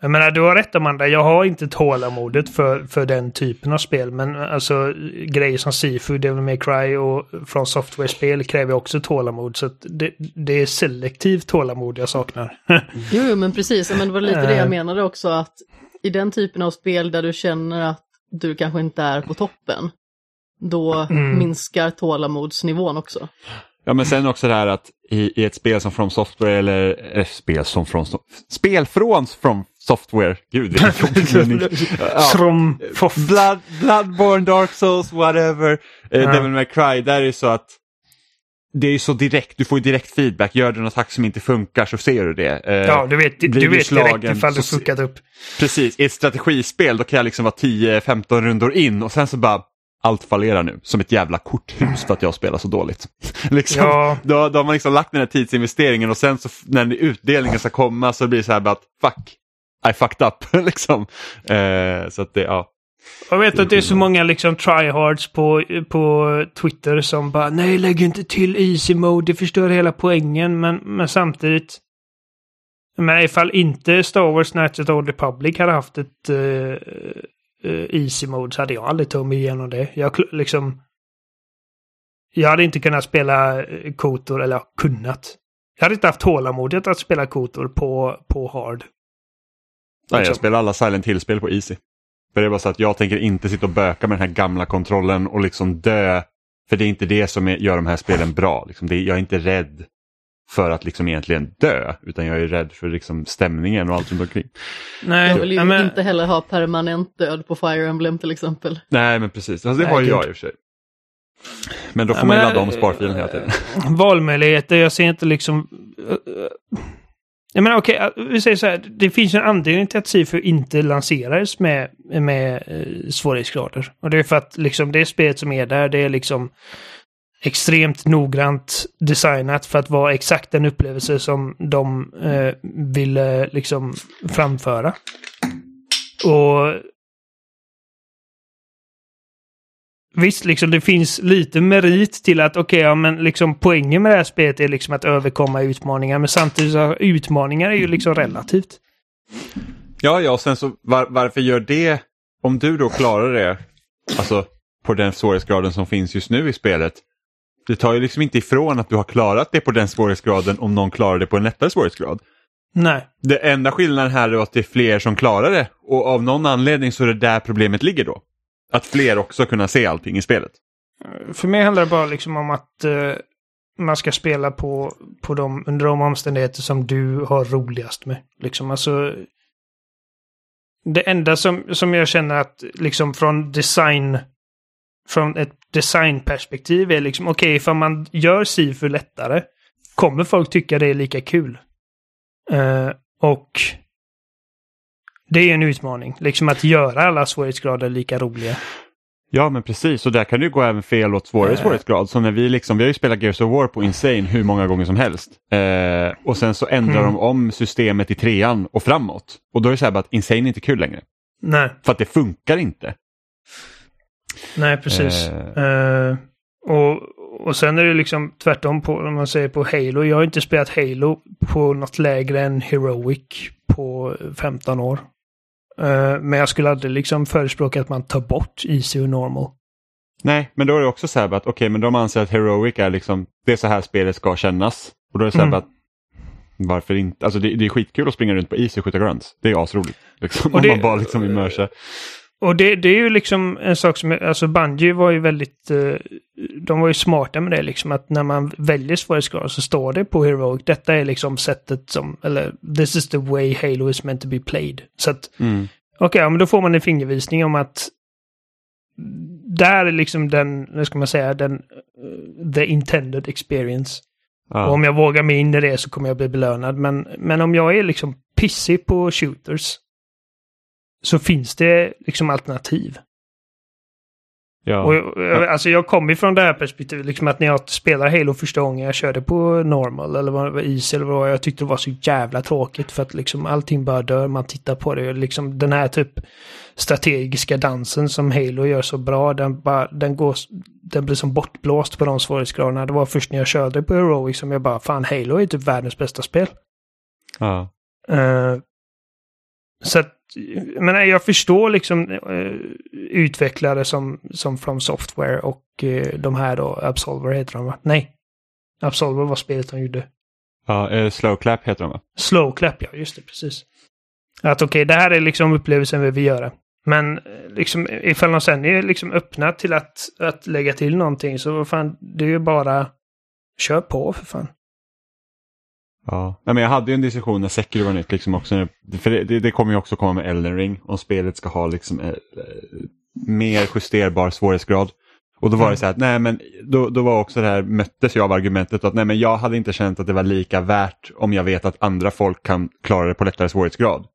C: jag menar, du har rätt Amanda. Jag har inte tålamodet för, för den typen av spel. Men alltså grejer som Sifu, Devil May Cry och från Software-spel kräver också tålamod. Så att det, det är selektivt tålamod jag saknar.
B: Jo, men precis, men det var lite det
C: Eh.
B: jag menade också att i den typen av spel där du känner att du kanske inte är på toppen, då
C: Mm.
B: minskar tålamodsnivån också.
A: Ja men sen också det här att i, i ett spel som From Software eller eh, spel som från So- spel från From Software, gud vilken jobbig. Ja. Blood, Bloodborne, Dark Souls, whatever, eh,
C: Ja.
A: Devil May Cry, där är det så att det är så direkt, du får ju direkt feedback, gör du en attack som inte funkar så ser du det. Eh,
C: Ja, du vet, du
A: du
C: vet
A: slagen
C: direkt ifall du fuckat upp.
A: Precis, i ett strategispel då kan jag liksom vara 10-15 rundor in och sen så bara allt fallerar nu som ett jävla korthus för att jag spelar så dåligt. liksom,
C: Ja.
A: då, då har man liksom lagt den här tidsinvesteringen och sen så när utdelningen ska komma så blir det så här bara att fuck, I fucked up. liksom. eh, så att det, ja.
C: Jag vet att det är så många liksom tryhards på, på Twitter som bara nej lägg inte till easy mode, det förstör hela poängen. Men, men samtidigt. Men ifall inte Star Wars Knights of the Old Republic hade haft ett eh, eh, easy mode så hade jag aldrig tagit mig igenom det. Jag liksom. Jag hade inte kunnat spela eh, Kotor, eller kunnat. Jag hade inte haft tålamodet att spela Kotor på, på hard.
A: Nej, jag spelar alla Silent Hill-spel på Easy. För det är bara så att jag tänker inte sitta och böka med den här gamla kontrollen och liksom dö. För det är inte det som är, gör de här spelen bra. Liksom det, jag är inte rädd för att liksom egentligen dö, utan jag är rädd för liksom stämningen och allt runt omkring.
C: Nej,
B: Jag vill ju
C: men-
B: inte heller ha permanent död på Fire Emblem till exempel.
A: Nej, men precis. Alltså, det har ju jag i och för sig. Men då får
C: Ja,
A: man ju ladda om sparfilen hela tiden.
C: valmöjligheter. Jag ser inte liksom... Jag menar okej, vi säger så här. Det finns en anledning till att Sifu inte lanserades med, med eh, svårighetsgrader. Och det är för att liksom det spelet som är där, det är liksom extremt noggrant designat för att vara exakt den upplevelse som de eh, ville liksom framföra. Och Visst, liksom det finns lite merit till att okej, ja men liksom poängen med det här spelet är liksom att överkomma utmaningar. Men samtidigt så utmaningar är ju liksom relativt.
A: Ja, ja, och sen så var, varför gör det, om du då klarar det, alltså på den svårighetsgraden som finns just nu i spelet, det tar ju liksom inte ifrån att du har klarat det på den svårighetsgraden om någon klarar det på en lättare svårighetsgrad.
C: Nej.
A: Det enda skillnaden här är att det är fler som klarar det och av någon anledning så är det där problemet ligger då. Att fler också kunna se allting i spelet.
C: För mig handlar det bara liksom om att eh, man ska spela på, på de, under de omständigheter som du har roligast med. Liksom alltså... Det enda som, som jag känner att liksom från design... Från ett designperspektiv är liksom okej, ifall man gör Sifu lättare kommer folk tycka det är lika kul. Eh, och det är en utmaning. Liksom att göra alla svårighetsgrader lika roliga.
A: Ja men precis och där kan det gå även fel åt svårare
C: Eh.
A: svårighetsgrad. Så när vi liksom, vi har ju spelat Gears of War på Insane hur många gånger som helst. Eh, och sen så ändrar
C: Mm.
A: de om systemet i trean och framåt. Och då är det så här bara att Insane är inte kul längre.
C: Nej.
A: För att det funkar inte.
C: Nej, precis.
A: Eh.
C: Eh, och, och sen är det liksom tvärtom på, om man säger på Halo. Jag har inte spelat Halo på något lägre än Heroic på 15 år. Eh, men jag skulle aldrig liksom förespråka att man tar bort Easy och Normal.
A: Nej, men då är det också så här att okej, men de anser att Heroic är liksom, det är så här spelet ska kännas. Och då är det så här
C: Mm.
A: att varför inte? Alltså det, det är skitkul att springa runt på is och skjuta grunts. Det är asroligt. Liksom,
C: Och
A: om
C: det-
A: man bara liksom immersa.
C: Och det, det är ju liksom en sak som, alltså Bungie var ju väldigt, eh, de var ju smarta med det liksom att när man väljer svårighetsgrad så står det på Heroic, detta är liksom sättet som, eller this is the way Halo is meant to be played. Så att,
A: Mm.
C: okej, ja, men då får man en fingervisning om att där är liksom den, vad ska man säga, den, eh, the intended experience. Och
A: Ja.
C: om jag vågar mig in i det så kommer jag bli belönad. Men, men om jag är liksom pissig på shooters så finns det liksom alternativ.
A: Ja.
C: Och, alltså jag kommer ifrån det här perspektivet, liksom att när jag spelar Halo första gången jag körde på normal eller vad easy eller vad jag tyckte det var så jävla tråkigt för att liksom allting bara dör, man tittar på det. Liksom den här typ strategiska dansen som Halo gör så bra, den, bara, den, går, den blir som bortblåst på de svårighetsgraderna. Det var först när jag körde på Heroic som jag bara, fan Halo är typ världens bästa spel.
A: ja.
C: Eh, så att, menar, jag förstår liksom eh, utvecklare som, som From Software och eh, de här då, Absolver heter de va? Nej. Absolver var spelet de gjorde.
A: ja eh, slow clap heter de va?
C: Slow Clap, ja just det, precis. Att okej, det här är liksom upplevelsen vi vill göra. Men eh, liksom, ifall de sen är liksom öppna till att, att lägga till någonting så vad fan, det är ju bara kör på för fan.
A: Ja. Nej, men jag hade ju en diskussion när Sekiro var nytt, liksom också, för det, det, det kommer ju också komma med Elden Ring, om spelet ska ha liksom, eh, eh, mer justerbar svårighetsgrad. Och då var det så här att, nej men då, då var också det här, möttes jag av argumentet att nej men jag hade inte känt att det var lika värt om jag vet att andra folk kan klara det på lättare svårighetsgrad.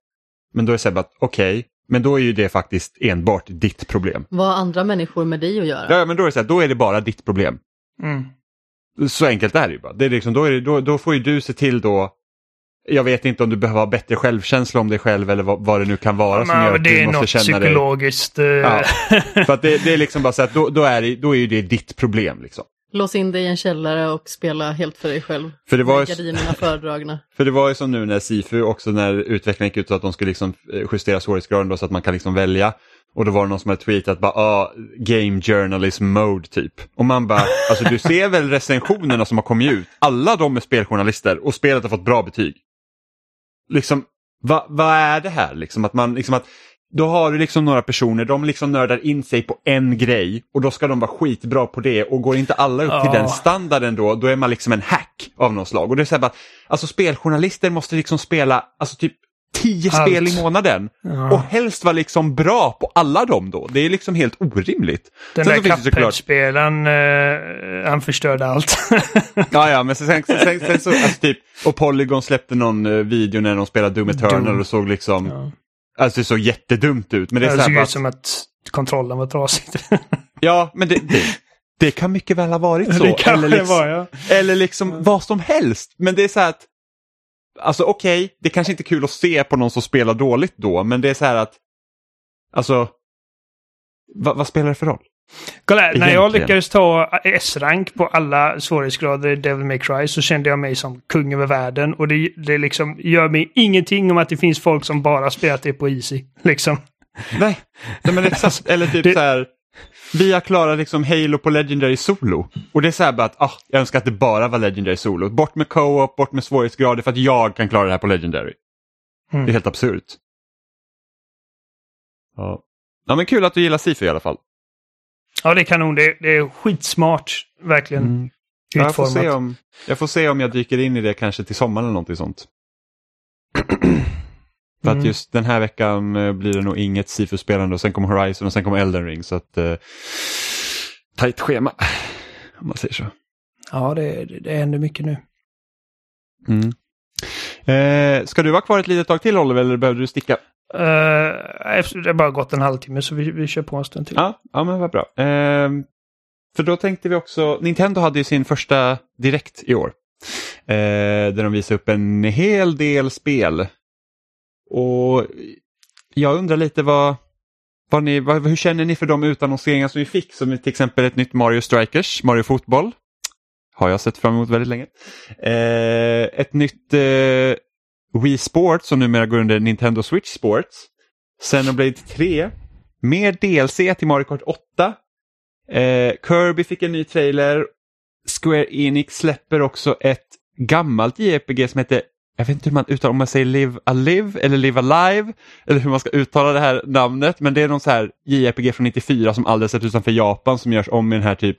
A: Men då är det så här bara att okej, men då är ju det faktiskt enbart ditt problem.
B: Vad har andra människor med dig att göra?
A: Ja, men då är det så här, då är det bara ditt problem.
C: Mm.
A: Så enkelt är det ju bara. Det är liksom, då, är det, då, då får ju du se till då, jag vet inte om du behöver ha bättre självkänsla om dig själv eller vad, vad det nu kan vara som
C: Men
A: gör att
C: det
A: du
C: är
A: måste
C: något
A: känna dig...
C: psykologiskt. eh,
A: Ja. För att det, det är liksom bara så att då, då, är det, då är ju det ditt problem liksom.
B: Lås in dig i en källare och spela helt för dig själv.
A: För det var ju,
B: gardinerna fördragna.
A: för det var ju som nu när Sifu också när utvecklingen gick ut så att de skulle liksom eh, justera svårighetsgraden då så att man kan liksom välja. Och då var det någon som hade tweetat bara ah, game journalism mode typ. Och man bara, alltså du ser väl recensionerna som har kommit ut. Alla de är speljournalister och spelet har fått bra betyg. Liksom, vad vad är det här liksom? Att man liksom att då har du liksom några personer, de liksom nördar in sig på en grej och då ska de vara skitbra på det och går inte alla upp till
C: Ja.
A: den standarden då, då är man liksom en hack av något slag. Och det är så här bara, alltså speljournalister måste liksom spela, alltså typ tio
C: Allt.
A: spel i månaden.
C: Ja.
A: Och helst vara liksom bra på alla dem då. Det är liksom helt orimligt.
C: Den
A: Sen
C: där
A: det såklart-
C: eh, han förstörde allt.
A: Ja, ja, men sen, sen, sen, sen så, alltså typ, och Polygon släppte någon eh, video när de spelade Doom Eternal
C: Doom.
A: och såg liksom,
C: ja.
A: alltså det såg jättedumt ut. Men det är
C: Det såg ut som att kontrollen var trasig.
A: ja, men det, det, det kan mycket väl ha varit så. eller liksom,
C: var, ja.
A: eller liksom vad som helst. Men det är så här att, alltså okej, det kanske inte är kul att se på någon som spelar dåligt då, men det är så här att, alltså, vad, vad spelar det för roll?
C: Kolla här, när jag lyckades ta S-rank på alla svårighetsgrader i Devil May Cry så kände jag mig som kung över världen. Och det, det liksom gör mig ingenting om att det finns folk som bara spelat det på Easy. Liksom.
A: Nej, nej men exakt. Eller typ
C: Det-
A: så här. Vi har klarat liksom Halo på Legendary Solo. Och det är så här bara att ah, jag önskar att det bara var Legendary Solo. Bort med co-op, bort med svårighetsgrader för att jag kan klara det här på Legendary.
C: Mm.
A: Det är helt absurt. Ja. ja men kul att du gillar Sifu i alla fall.
C: Ja, det är kanon. Det, det är skitsmart, verkligen.
A: Mm. Ja, jag, får se om, jag får se om jag dyker in i det kanske till sommaren eller någonting sånt. För att
C: Mm.
A: just den här veckan eh, blir det nog inget Sifu-spelande och sen kommer Horizon och sen kommer Elden Ring. Så att eh, tajt schema om man säger så.
C: Ja, det, det, händer mycket nu.
A: Mm. Eh, ska du vara kvar ett litet tag till Oliver eller behöver du sticka?
C: Uh, efter, det har bara gått en halvtimme så vi, vi kör på en stund till.
A: Ja, ja men vad bra. Eh, för då tänkte vi också, Nintendo hade ju sin första direkt i år. Eh, där de visade upp en hel del spel. Och jag undrar lite vad, vad ni, vad, hur känner ni för de utannonseringar som vi fick? Som till exempel ett nytt Mario Strikers, Mario Fotboll. Har jag sett fram emot väldigt länge. Eh, ett nytt eh, Wii Sports som numera går under Nintendo Switch Sports. Xenoblade 3. Mer DLC till Mario Kart 8. Eh, Kirby fick en ny trailer. Square Enix släpper också ett gammalt JRPG som heter jag vet inte hur man uttalar, om man säger Live Alive eller Live Alive eller hur man ska uttala det här namnet. Men det är någon så här JRPG från 94 som aldrig sett utanför Japan som görs om i den här typ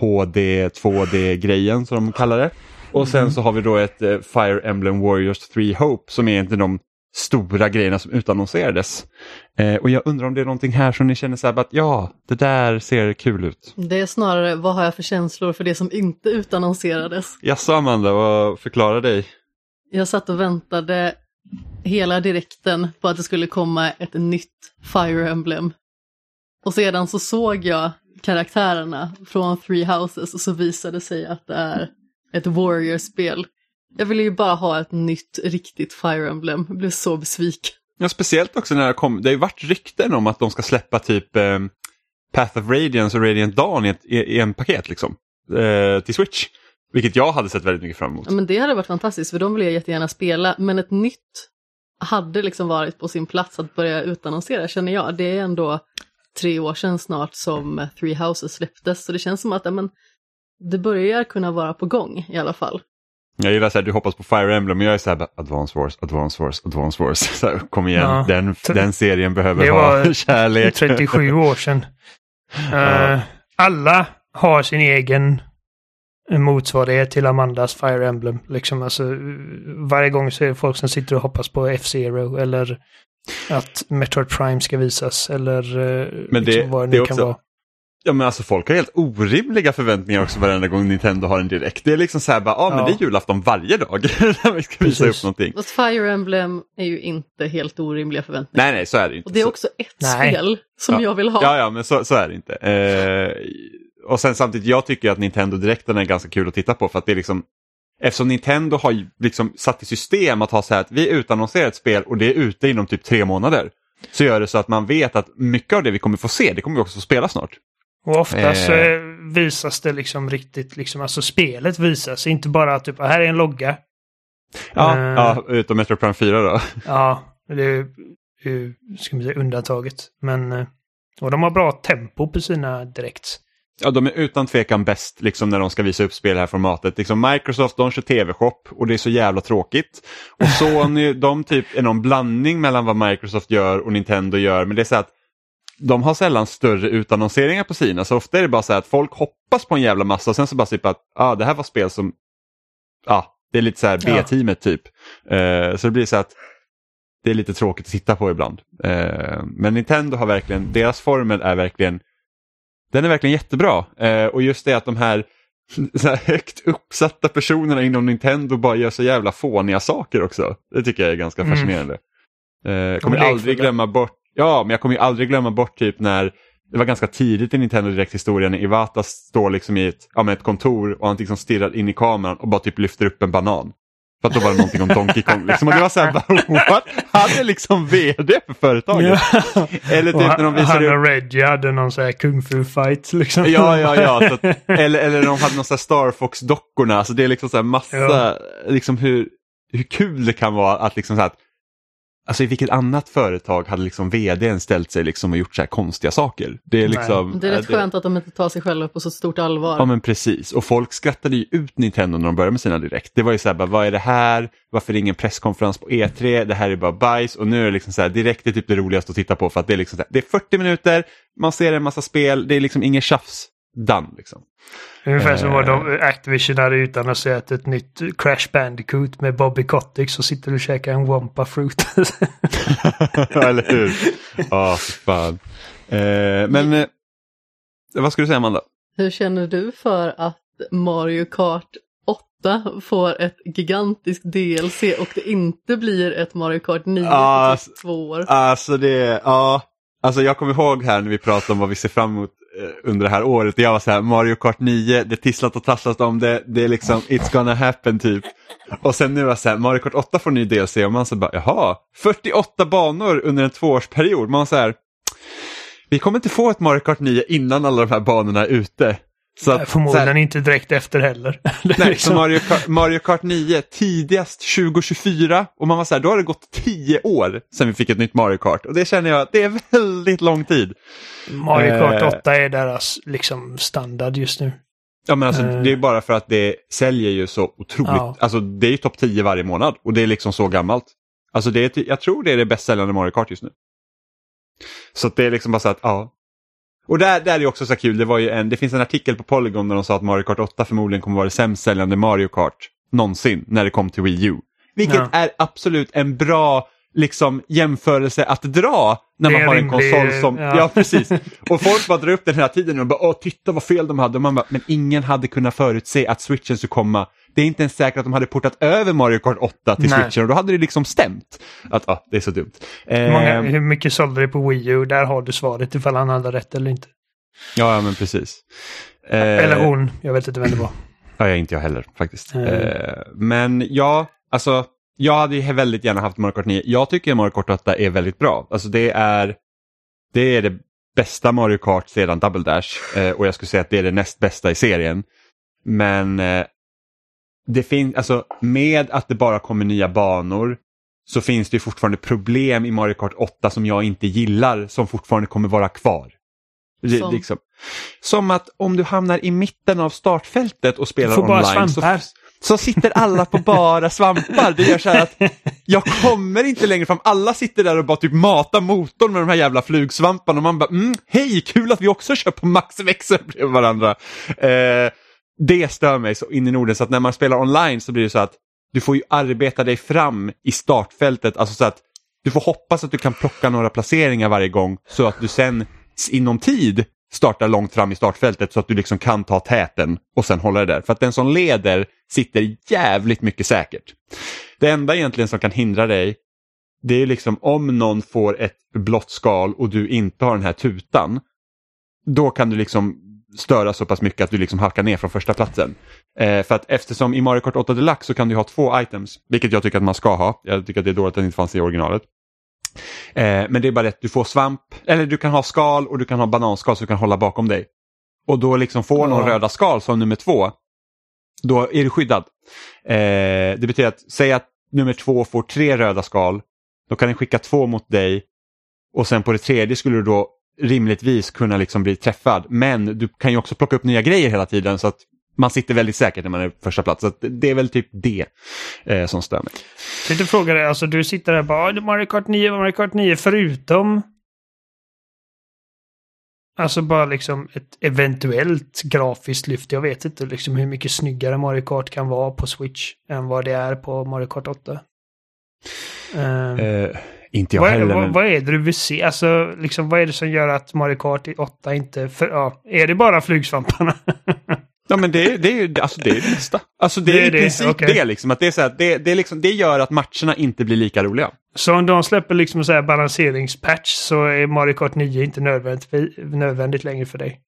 A: HD 2D-grejen som de kallar det. Och sen så har vi då ett eh, Fire Emblem Warriors 3 Hope som är egentligen de stora grejerna som utannonserades. Eh, och jag undrar om det är någonting här som ni känner så här att ja, det där ser kul ut.
B: Det är snarare vad har jag för känslor för det som inte utannonserades.
A: Jaså Amanda, vad förklara dig?
B: Jag satt och väntade hela direkten på att det skulle komma ett nytt Fire Emblem. Och sedan så såg jag karaktärerna från Three Houses och så visade det sig att det är ett Warrior-spel. Jag ville ju bara ha ett nytt riktigt Fire Emblem. Jag blev så besviken.
A: Ja, speciellt också när det kom, det har ju varit rykten om att de ska släppa typ eh, Path of Radiance och Radiant Dawn i, ett, i, i en paket liksom. Eh, till Switch. Vilket jag hade sett väldigt mycket fram emot.
B: Ja, men det hade varit fantastiskt för de vill jag jättegärna spela. Men ett nytt hade liksom varit på sin plats att börja utannonsera känner jag. Det är ändå tre år sedan snart som Three Houses släpptes. Så det känns som att ja, men, det börjar kunna vara på gång i alla fall.
A: Jag gillar så här, du hoppas på Fire Emblem, men jag är så här, Advance Wars, Advance Wars, Advance Wars. Så här, kom igen,
C: Ja.
A: den, den serien behöver
C: Det
A: ha
C: var
A: kärlek.
C: 37 år sedan. Eh, alla har sin egen motsvarighet till Amandas Fire Emblem. Liksom, alltså, varje gång så är det folk som sitter och hoppas på F-Zero eller att Metroid Prime ska visas eller eh,
A: Men det-
C: liksom vad det
A: det
C: nu
A: är
C: kan
A: också-
C: vara.
A: Ja men alltså folk har helt orimliga förväntningar också varenda gång Nintendo har en direkt. Det är liksom så här bara, ah, men
C: Ja.
A: det är julafton varje dag när vi ska visa
C: Precis.
A: upp någonting.
B: Fast Fire Emblem är ju inte helt orimliga förväntningar.
A: Nej nej så är det inte.
B: Och det är
A: Så-
B: också ett
C: Nej.
B: spel som
A: Ja.
B: jag vill ha.
A: Ja, ja, men så, så är det inte. Eh, och sen samtidigt, jag tycker att Nintendo Direkten är ganska kul att titta på för att det är liksom Eftersom Nintendo har liksom satt i system att ha så här att vi utannonserar ett spel och det är ute inom typ tre månader. Så gör det så att man vet att mycket av det vi kommer få se, det kommer vi också få spela snart.
C: Och oftast
A: Eh.
C: eh. visas det liksom riktigt, liksom, alltså spelet visas, inte bara att typ, här är en logga.
A: Ja,
C: Eh.
A: ja utom Metro Prime 4 då.
C: Ja, det är ju, ska man säga, undantaget. Men, eh, och de har bra tempo på sina direkt.
A: Ja, de är utan tvekan bäst liksom, när de ska visa upp spel i det här formatet. Liksom, Microsoft de kör tv-shop och det är så jävla tråkigt. Och Sony de typ är någon blandning mellan vad Microsoft gör och Nintendo gör. Men det är så att de har sällan större utannonseringar på sina. Så ofta är det bara så att folk hoppas på en jävla massa och sen så bara typ att ah, det här var spel som, ja, det är lite så här. B-teamet typ. Eh, så det blir så att det är lite tråkigt att titta på ibland. Eh, men Nintendo har verkligen, deras formel är verkligen den är verkligen jättebra. Eh, och just det att de här, så här högt uppsatta personerna inom Nintendo bara gör så jävla fåniga saker också. Det tycker jag är ganska
C: Mm.
A: fascinerande. Eh, jag kommer aldrig glömma bort, ja men jag kommer aldrig glömma bort typ när det var ganska tidigt i Nintendo Direkt-historien när Iwata står liksom i ett, ja, ett kontor och han liksom stirrar in i kameran och bara typ lyfter upp en banan. För att då var det någonting om Donkey Kong. Liksom. Och det var så här, what? Han är liksom vd för företaget. Eller
C: Och
A: typ när de visade
C: han
A: upp
C: och Reggie hade någon sån här kung fu fight liksom.
A: Ja, ja, ja. Så att, eller, eller de hade någon sån här Star Fox-dockorna. Alltså det är liksom så här massa,
C: Ja.
A: liksom hur, hur kul det kan vara att liksom så här, att- Alltså i vilket annat företag hade liksom vdn ställt sig liksom och gjort så här konstiga saker? Det är liksom...
B: Det är rätt
A: äh,
B: skönt att de inte tar sig själva på så stort allvar.
A: Ja men precis, och folk skrattade ju ut Nintendo när de började med sina direkt. Det var ju så här, bara, vad är det här? Varför är det ingen presskonferens på E3? Det här är bara bajs och nu är det liksom så här, direkt är typ det roligaste att titta på för att det är liksom så här, det är 40 minuter, man ser en massa spel, det är liksom ingen tjafs. Done liksom.
C: Ungefär som vad
A: Eh.
C: de, Activision hade utan att säga att ett nytt Crash Bandicoot med Bobby Kotick så sitter du och käkar en Wampa Fruit.
A: Eller hur? Ja, fy fan. Eh, men eh, vad ska du säga Amanda?
B: Hur känner du för att Mario Kart 8 får ett gigantiskt DLC och det inte blir ett Mario Kart 9
A: Ah,
B: på typ två år?
A: Alltså det, ja. Alltså jag kommer ihåg här när vi pratade om vad vi ser fram emot Eh, under det här året. Jag var så här, Mario Kart 9, det tisslat och tasslat om det, det är liksom it's gonna happen typ. Och sen nu var jag så här, Mario Kart 8 får ny DLC och man så bara, jaha, 48 banor under en tvåårsperiod. Man så här, vi kommer inte få ett Mario Kart 9 innan alla de här banorna är ute. Så att, så
C: Förmodligen
A: här,
C: inte direkt efter heller.
A: Nej,
C: liksom-
A: så Mario Kart, Mario Kart 9 tidigast 2024 och man var så här, då har det gått 10 år sedan vi fick ett nytt Mario Kart och det känner jag, det är väldigt lång tid.
C: Mario Kart
A: Eh.
C: 8 är deras liksom standard just nu.
A: Ja men alltså
C: Eh.
A: det är bara för att det säljer ju så otroligt,
C: Ja.
A: alltså det är ju topp 10 varje månad och det är liksom så gammalt. Alltså det är, jag tror det är det bäst säljande Mario Kart just nu. Så det är liksom bara så att, ja. Och där, där är det också så kul, det, var ju en, det finns en artikel på Polygon där de sa att Mario Kart 8 förmodligen kommer vara det sämst säljande Mario Kart någonsin när det kom till Wii U. Vilket
C: Ja.
A: är absolut en bra liksom, jämförelse att dra när man har en konsol som...
C: ja.
A: Ja. precis. Och folk bara drar upp den hela tiden och bara åh titta vad fel de hade. Och man bara, men ingen hade kunnat förutse att switchen skulle komma. Det är inte ens säkert att de hade portat över Mario Kart 8 till
C: Nej.
A: switchen och då hade det liksom stämt. Att ja, det är så dumt.
C: Hur, många,
A: Ehm,
C: hur mycket sålde det på Wii U? Där har du svaret ifall han hade rätt eller inte.
A: ja, ja, men precis. Eh,
C: Eller hon, jag vet inte vem det var.
A: Ja, jag inte jag heller faktiskt.
C: Mm.
A: Eh, men ja, alltså jag hade väldigt gärna haft Mario Kart 9. Jag tycker Mario Kart 8 är väldigt bra. Alltså det är det, är det bästa Mario Kart sedan Double Dash eh, och jag skulle säga att det är det näst bästa i serien. Men eh, det finns, alltså med att det bara kommer nya banor så finns det ju fortfarande problem i Mario Kart 8 som jag inte gillar som fortfarande kommer vara kvar.
B: Som?
A: Liksom. Som att om du hamnar i mitten av startfältet och spelar online så, så sitter alla på bara svampar. Det gör så här att jag kommer inte längre fram. Alla sitter där och bara typ matar motorn med de här jävla flugsvamparna och man bara mm, hej, kul att vi också kör på maxväxel bredvid varandra. Eh, det stör mig så in i Norden så att när man spelar online så blir det så att du får ju arbeta dig fram i startfältet. Alltså så att du får hoppas att du kan plocka några placeringar varje gång så att du sen inom tid startar långt fram i startfältet så att du liksom kan ta täten och sen hålla det där. För att den som leder sitter jävligt mycket säkert. Det enda egentligen som kan hindra dig det är liksom om någon får ett blått skal och du inte har den här tutan. Då kan du liksom störa så pass mycket att du liksom halkar ner från första platsen. Eh, för att eftersom i Mario Kart 8 Deluxe så kan du ha två items, vilket jag tycker att man ska ha. Jag tycker att det är dåligt att det inte fanns i originalet. Eh, men det är bara att du får svamp, eller du kan ha skal och du kan ha bananskal så du kan hålla bakom dig. Och då liksom får någon röda skal som nummer två, då är du skyddad. Eh, det betyder att, säg att nummer två får tre röda skal, då kan den skicka två mot dig och sen på det tredje skulle du då rimligtvis kunna liksom bli träffad. Men du kan ju också plocka upp nya grejer hela tiden så att man sitter väldigt säkert när man är på första plats. Så det är väl typ det eh, som stör mig.
C: Jag tänkte fråga dig, alltså du sitter där och bara "Ah, Mario Kart 9, Mario Kart 9 förutom Alltså bara liksom ett eventuellt grafiskt lyft. Jag vet inte liksom hur mycket snyggare Mario Kart kan vara på Switch än vad det är på Mario Kart 8. Ehm,
A: Eh, inte jag
C: vad, är,
A: heller.
C: vad,
A: men...
C: vad är det du vill se? Alltså, liksom, vad är det som gör att Mario Kart 8 inte... För, ja, är det bara flugsvamparna?
A: Ja men det, är- det är ju alltså det, är det bästa. Alltså det,
C: Det
A: är i
C: det,
A: princip
C: okej.
A: det liksom. Att det, är så här, det, det, liksom, det gör att matcherna inte blir lika roliga.
C: så om de släpper liksom så här balanseringspatch så är Mario Kart 9 inte nödvändigt, nödvändigt längre för dig?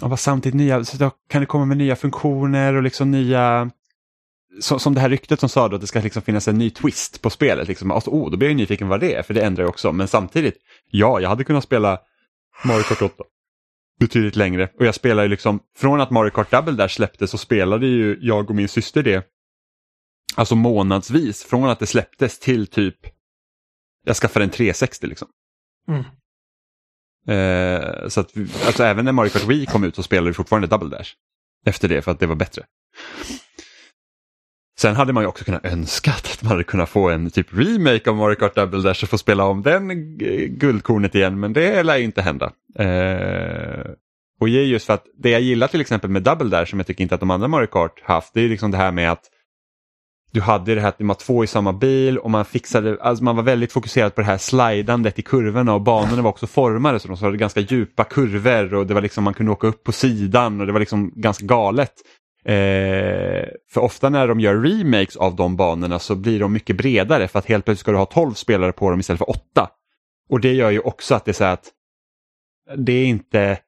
A: Vad samtidigt nya, så då kan det komma med nya funktioner och liksom nya som, som det här ryktet som sa då att det ska liksom finnas en ny twist på spelet. Liksom. Alltså, oh, då blir jag nyfiken vad det är, för det ändrar ju också. Men samtidigt, ja, jag hade kunnat spela Mario Kart 8 betydligt längre. Och jag spelar ju liksom, från att Mario Kart Double Dash släpptes så spelade ju jag och min syster det. Alltså månadsvis, från att det släpptes till typ, jag skaffade en 360 liksom.
C: Mm.
A: Eh, så att, vi- alltså även när Mario Kart Wii kom ut så spelade vi fortfarande Double Dash. Efter det för att det var bättre. Sen hade man ju också kunnat önska att man hade kunnat få en typ remake av Mario Kart Double Dash och få spela om den guldkornet igen men det lär ju inte hända. Eh, och det är just för att det jag gillar till exempel med Double Dash som jag tycker inte att de andra Mario Kart haft det är liksom det här med att du hade det här att man var två i samma bil och man fixade, alltså man var väldigt fokuserad på det här slidandet i kurvorna och banorna var också formade så de hade ganska djupa kurvor och det var liksom man kunde åka upp på sidan och det var liksom ganska galet. Eh, för ofta när de gör remakes av de banorna så blir de mycket bredare för att helt plötsligt ska du ha 12 spelare på dem istället för 8. Och det gör ju också att det är så att det är inte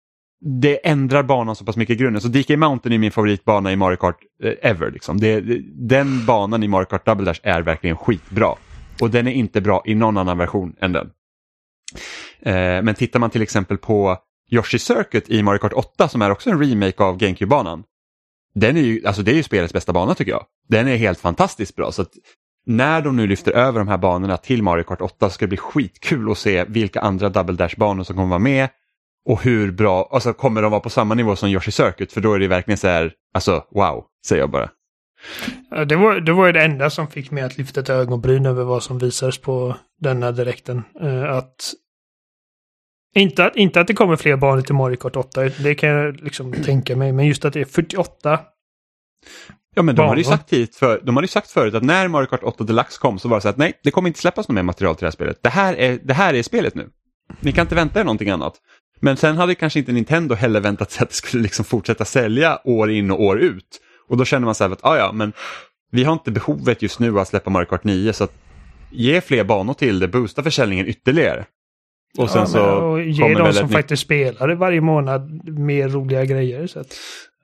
A: det ändrar banan så pass mycket i grunden. Så DK Mountain är min favoritbana i Mario Kart eh, ever. Liksom. Det, den banan i Mario Kart Double Dash är verkligen skitbra. Och den är inte bra i någon annan version än den. Eh, men tittar man till exempel på Yoshi Circuit i Mario Kart 8 som är också en remake av GameCube-banan. Den är ju, alltså det är ju spelets bästa bana tycker jag. Den är helt fantastiskt bra. Så att när de nu lyfter över de här banorna till Mario Kart 8 så ska det bli skitkul att se vilka andra Double Dash-banor som kommer vara med Och hur bra, alltså kommer de vara på samma nivå som Yoshi Circuit? För då är det verkligen så här, alltså wow, säger jag bara.
C: Det var, det var ju det enda som fick mig att lyfta ett ögonbryn över vad som visades på denna direkten. Eh, att inte, att inte att det kommer fler banor till Mario Kart 8, det kan jag liksom tänka mig. Men just att det är 48.
A: Ja men de hade ju
C: Banor.
A: sagt, hit för, de hade ju sagt förut att när Mario Kart 8 Deluxe kom så var det så att nej, det kommer inte släppas något mer material till det här spelet. Det här är, det här är spelet nu. Ni kan inte vänta er någonting annat. Men sen hade kanske inte Nintendo heller väntat sig att det skulle liksom fortsätta sälja år in och år ut. Och då känner man så här att, ah, ja men vi har inte behovet just nu att släppa Mario Kart 9 så att ge fler banor till det, boosta försäljningen ytterligare. Och sen
C: Ja,
A: så
C: och ge de som faktiskt spelar det varje månad mer roliga grejer. Så att,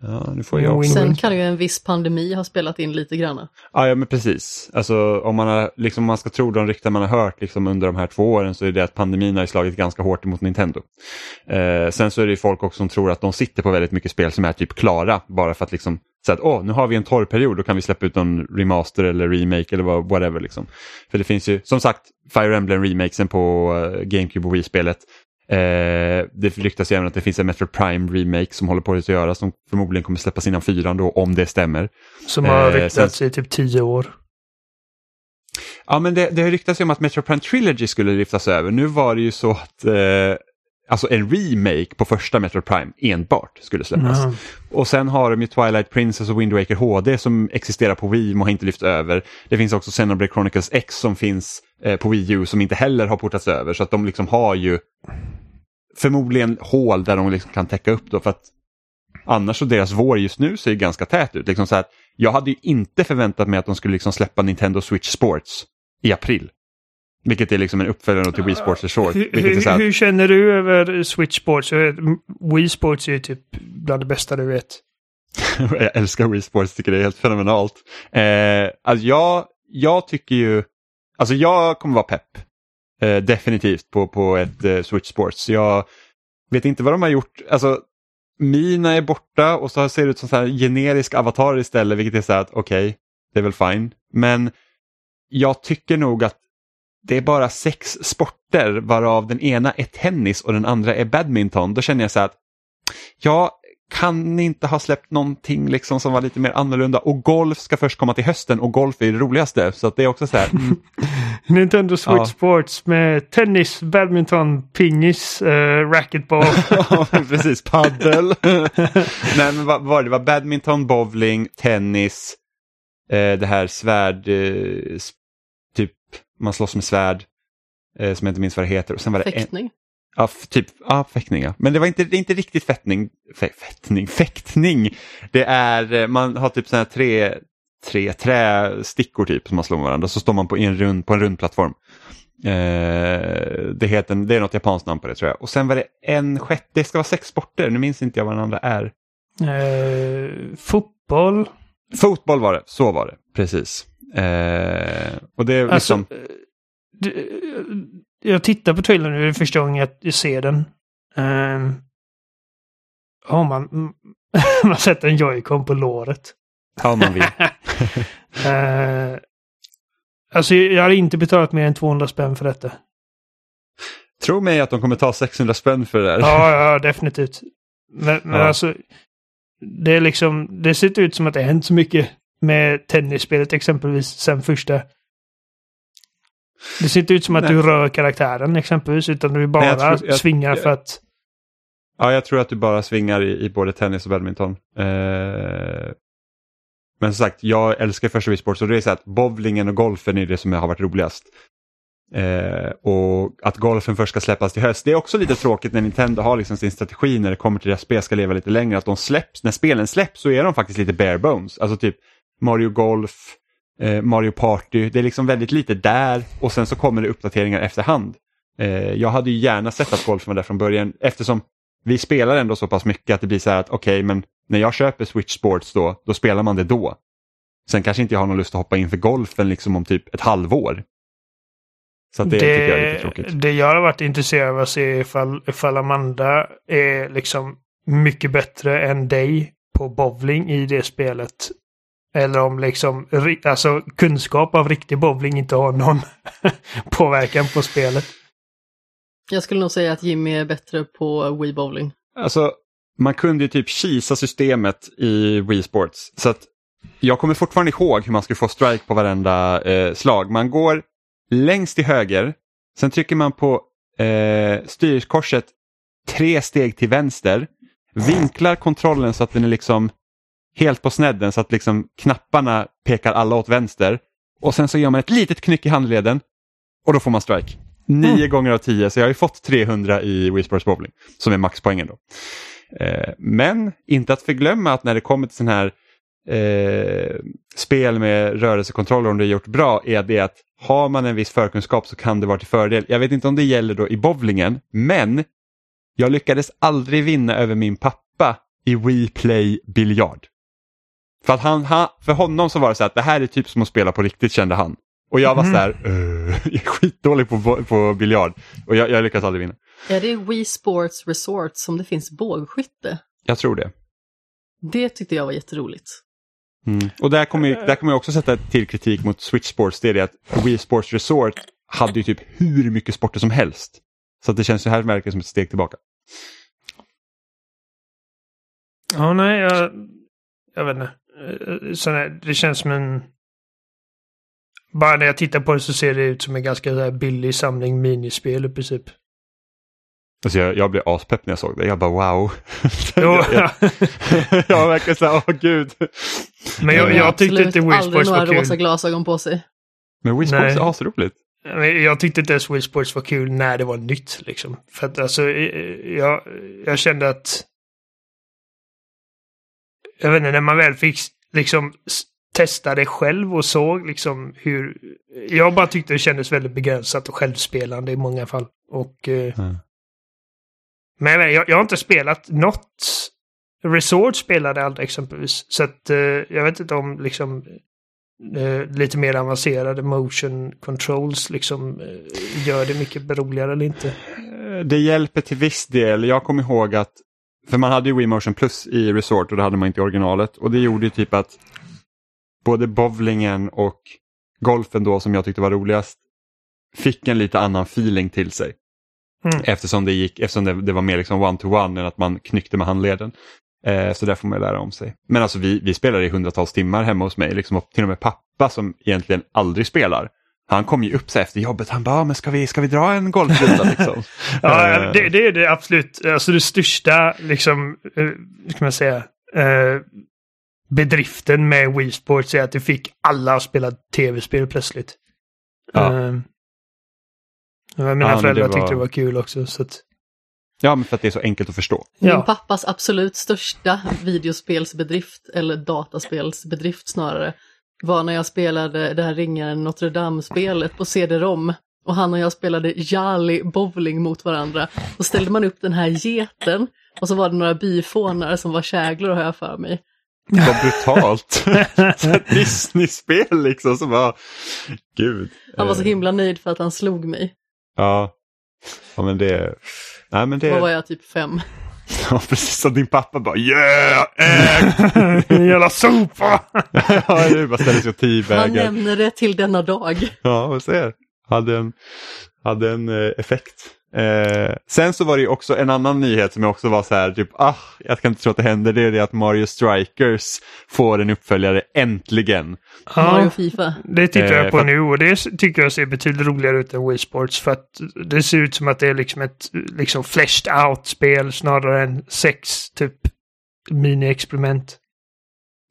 A: Ja, nu får jag också.
B: Sen kan ju en viss pandemi ha spelat in lite grann.
A: Ja, ja men precis. Alltså om man, har, liksom, om man ska tro de rykten man har hört liksom, under de här två åren så är det att pandemin har slagit ganska hårt emot Nintendo. Eh, sen så är det ju folk också som tror att de sitter på väldigt mycket spel som är typ klara bara för att liksom säga att åh, nu har vi en torr period, då kan vi släppa ut en remaster eller remake eller whatever. Liksom. För det finns ju, som sagt, Fire Emblem remakesen på eh, GameCube och Wii-spelet. Eh, det ryktas ju även att det finns en Metro Prime remake som håller på att göra som förmodligen kommer släppas innan fyran då, om det stämmer.
C: som har
A: Eh,
C: ryktats i typ tio år.
A: Ja, men det, det ryktas ju om att Metro Prime Trilogy skulle lyftas över. Nu var det ju så att eh, alltså en remake på första Metro Prime enbart skulle släppas.
C: Ja.
A: Och sen har de ju Twilight Princess och Wind Waker HD som existerar på Wii men har inte lyft över. Det finns också Xenoblade Chronicles X som finns eh, på Wii U som inte heller har portats över. Så att de liksom har ju förmodligen hål där de liksom kan täcka upp då. För att annars så deras vår just nu ser ju ganska tät ut. Liksom så här, jag hade ju inte förväntat mig att de skulle liksom släppa Nintendo Switch Sports i april. Vilket är liksom en uppföljare till Wii Sports Resort.
C: Hur, hur,
A: här,
C: hur känner du över Switch Sports? Wii Sports är ju typ bland det bästa du vet.
A: jag älskar Wii Sports, tycker det är helt fenomenalt. Eh, alltså jag, jag tycker ju, alltså jag kommer vara pepp. Eh, definitivt på, på ett eh, Switch Sports. Jag vet inte vad de har gjort. Alltså, Mina är borta och så ser det ut som så här generisk avatar istället, vilket är så här att okej, det är väl fine. Men jag tycker nog att det är bara sex sporter varav den ena är tennis och den andra är badminton. Då känner jag så här att jag kan inte ha släppt någonting liksom som var lite mer annorlunda och golf ska först komma till hösten och golf är det roligaste. Så att det är också så här, mm,
C: Nintendo Switch
A: Ja.
C: Sports med tennis, badminton, pingis, uh, racquetball.
A: Ja, precis. Paddel. Nej, men vad var det? Var badminton, bowling, tennis, eh, det här svärd, eh, man slåss med svärd, eh, som jag inte minns vad det heter. Och sen var det en,
B: Fäktning.
A: ja, f- typ, ja, fäktning ja. Men det var inte, det är inte riktigt fettning, fä, fettning, fäktning. Det är, eh, man har typ sådana här tre, tre trästickor typ som man slår med varandra. Så står man på en rund, på en rund plattform. Eh, det, heter, det är något japanskt namn på det tror jag. Och sen var det en sjätte, det ska vara sex sporter, nu minns inte jag vad den andra är.
C: Eh, fotboll.
A: Fotboll var det, så var det, precis. Eh, och det är
C: Alltså,
A: liksom,
C: eh, det- jag tittar på trailern nu, det är första gången jag- ser den. Um, oh, man, man sätter en joycon på låret.
A: om man vill.
C: Eh, alltså jag har inte betalat mer än 200 spänn för detta.
A: Tro mig att de kommer ta 600 spänn för det där.
C: Ja, ja definitivt. Men, men
A: Ja.
C: alltså, det är liksom, det ser ut som att det har hänt så mycket med tennisspelet exempelvis sen första. Det ser inte ut som att
A: Nej.
C: du rör karaktären exempelvis, utan du bara
A: Nej, jag tror- jag-
C: svingar
A: jag-
C: för att...
A: Ja, jag tror att du bara svingar i, i både tennis och badminton. Eh, men som sagt, jag älskar första Wii Sports och det är så att bowlingen och golfen är det som har varit roligast. Eh, och att golfen först ska släppas till höst, det är också lite tråkigt när Nintendo har liksom sin strategi när det kommer till deras spel ska leva lite längre, att de släpps, när spelen släpps så är de faktiskt lite bare bones. Alltså typ Mario Golf, eh, Mario Party, det är liksom väldigt lite där och sen så kommer det uppdateringar efterhand. Eh, jag hade ju gärna sett att golfen var där från början eftersom vi spelar ändå så pass mycket att det blir så här att okej, men när jag köper Switch Sports då, då spelar man det då. Sen kanske inte jag har någon lust att hoppa in för golfen liksom om typ ett halvår. Så att det, tycker jag är lite tråkigt.
C: det jag har varit intresserad av att se ifall, ifall Amanda är liksom mycket bättre än dig på bowling i det spelet. Eller om liksom alltså, kunskap av riktig bowling inte har någon påverkan på spelet.
B: Jag skulle nog säga att Jimmy är bättre på Wii Bowling.
A: Alltså, man kunde ju typ kisa systemet i Wii Sports. Så att jag kommer fortfarande ihåg hur man skulle få strike på varenda eh, slag. Man går längst till höger, sen trycker man på eh, styrkorset tre steg till vänster, vinklar kontrollen så att den är liksom helt på snedden så att liksom knapparna pekar alla åt vänster. Och sen så gör man ett litet knyck i handleden och då får man strike. Nio
C: Mm.
A: gånger av tio, så jag har ju fått 300 i Wii Sports Bowling, som är maxpoängen då. Eh, men inte att förglömma att när det kommer till sån här eh, spel med rörelsekontroller om det är gjort bra är det att har man en viss förkunskap så kan det vara till fördel. Jag vet inte om det gäller då i bowlingen, men jag lyckades aldrig vinna över min pappa i Wii Play biljard. För, att han, han, för honom så var det så att det här är typ som att spela på riktigt kände han. Och jag var
C: Mhm.
A: så här, "Eh, jag är skitdålig på, på biljard. Och jag, jag lyckades aldrig vinna.
B: Är det Wii Sports Resort som det finns bågskytte?
A: Jag tror det.
B: Det tyckte jag var jätteroligt.
A: Mm. Och där kommer, jag, där kommer jag också sätta till kritik mot Switch Sports. Det är det att Wii Sports Resort hade ju typ hur mycket sporter som helst. Så att det känns ju här verkligen som ett steg tillbaka.
C: Ja, nej, jag, jag vet inte. Eh, här, det känns som en... Bara när jag tittar på det så ser det ut som en ganska billig samling minispel i princip.
A: Alltså jag, jag blev aspepp när jag såg det. Jag bara wow.
C: Jo,
A: jag,
C: ja.
A: jag var verkligen så här, åh gud.
C: Men jag,
A: Eh,
C: jag tyckte inte Wii
B: aldrig
C: Sports
B: några
C: var
B: rosa
C: kul.
B: glasögon på sig.
A: Men Wii Sports är asroligt.
C: Jag tyckte inte ens Wii Sports var kul när det var nytt liksom. För att alltså, eh, jag, jag kände att... Jag vet inte, när man väl fick liksom testa det själv och såg liksom hur... Jag bara tyckte det kändes väldigt begränsat och självspelande i många fall. Och... Eh,
A: Mm.
C: Men jag, jag har inte spelat något. Resort spelade aldrig exempelvis. Så att eh, jag vet inte om liksom eh, lite mer avancerade motion controls liksom eh, gör det mycket roligare eller inte.
A: Eh, Det hjälper till viss del. Jag kommer ihåg att, för man hade ju Wii Motion Plus i Resort och det hade man inte i originalet. Och det gjorde ju typ att både bowlingen och golfen då som jag tyckte var roligast fick en lite annan feeling till sig.
C: Mm.
A: Eftersom det gick, eftersom det, det var mer liksom one-to-one än att man knyckte med handleden. Eh, så där får man ju lära om sig. Men alltså vi, vi spelade i hundratals timmar hemma hos mig, liksom, och till och med pappa som egentligen aldrig spelar. Han kom ju upp sig efter jobbet, han bara, "Ja, men ska vi, ska vi dra en golfrunda liksom?
C: Ja,
A: Eh,
C: det, det är det absolut, alltså det största liksom, eh, hur ska man säga, eh, bedriften med Wii Sports är att det fick alla att spela tv-spel plötsligt.
A: Ja.
C: Eh, mina
A: Ja,
C: föräldrar
A: det var-
C: tyckte det var kul också. Så att,
A: Ja, men för att det är så enkelt att förstå.
C: Ja.
B: Min pappas absolut största videospelsbedrift, eller dataspelsbedrift snarare, var när jag spelade det här ringaren Notre Dame-spelet på CD-ROM. Och han och jag spelade Jali bowling mot varandra. Då ställde man upp den här geten och så var det några byfånar som var käglor har jag för mig.
A: Vad brutalt. Disney-spel liksom som var, gud.
B: Han var så himla nöjd för att han slog mig.
A: Ja. Ja men det, nej men det,
B: Då var jag typ fem.
A: ja, precis som din pappa bara yeah, ägt!
C: Jävla sopa!
A: ja, det bara ställer sig och
B: Han
A: teabaggar.
B: nämner det till denna dag.
A: Ja, vad ser. Hade en, hade en eh, effekt. Eh, sen så var det ju också en annan nyhet som jag också var så här, typ, ah, jag kan inte tro att det händer. Det är det att Mario Strikers får en uppföljare äntligen.
B: Mario
C: Ja,
B: Fifa.
C: det tittar
A: Eh,
C: jag på
A: för-
C: nu och det tycker jag ser betydligt roligare ut än Wii Sports för att det ser ut som att det är liksom ett liksom fleshed out-spel snarare än sex typ mini-experiment.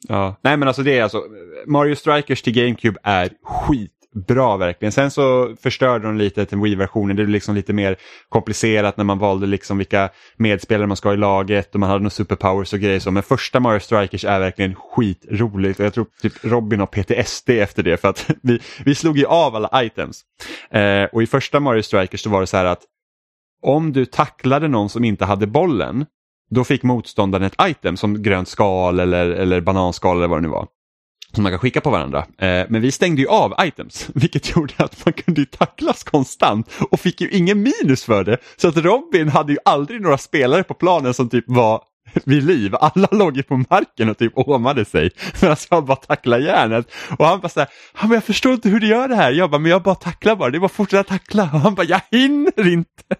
A: Ja. Nej men alltså det är alltså, Mario Strikers till GameCube är Bra verkligen. Sen så förstörde de lite till Wii-versionen. Det blev liksom lite mer komplicerat när man valde liksom vilka medspelare man ska ha i laget och man hade några superpowers och grejer så. Men första Mario Strikers är verkligen skitroligt och jag tror typ Robin har PTSD efter det för att vi, vi slog ju av alla items. Eh, och i första Mario Strikers så var det så här att om du tacklade någon som inte hade bollen då fick motståndaren ett item som grönt skal eller, eller bananskal eller vad det nu var. Som man kan skicka på varandra. Eh, men vi stängde ju av items, vilket gjorde att man kunde ju tacklas konstant och fick ju ingen minus för det. Så att Robin hade ju aldrig några spelare på planen som typ var vid liv. Alla låg ju på marken och typ åmade sig. Medan alltså, jag bara tacklade järnet. Och han bara så här, han bara, jag förstår inte hur du gör det här. Jag bara, men jag bara tacklar bara, det är bara att fortsätta tackla. Och han bara, jag hinner inte.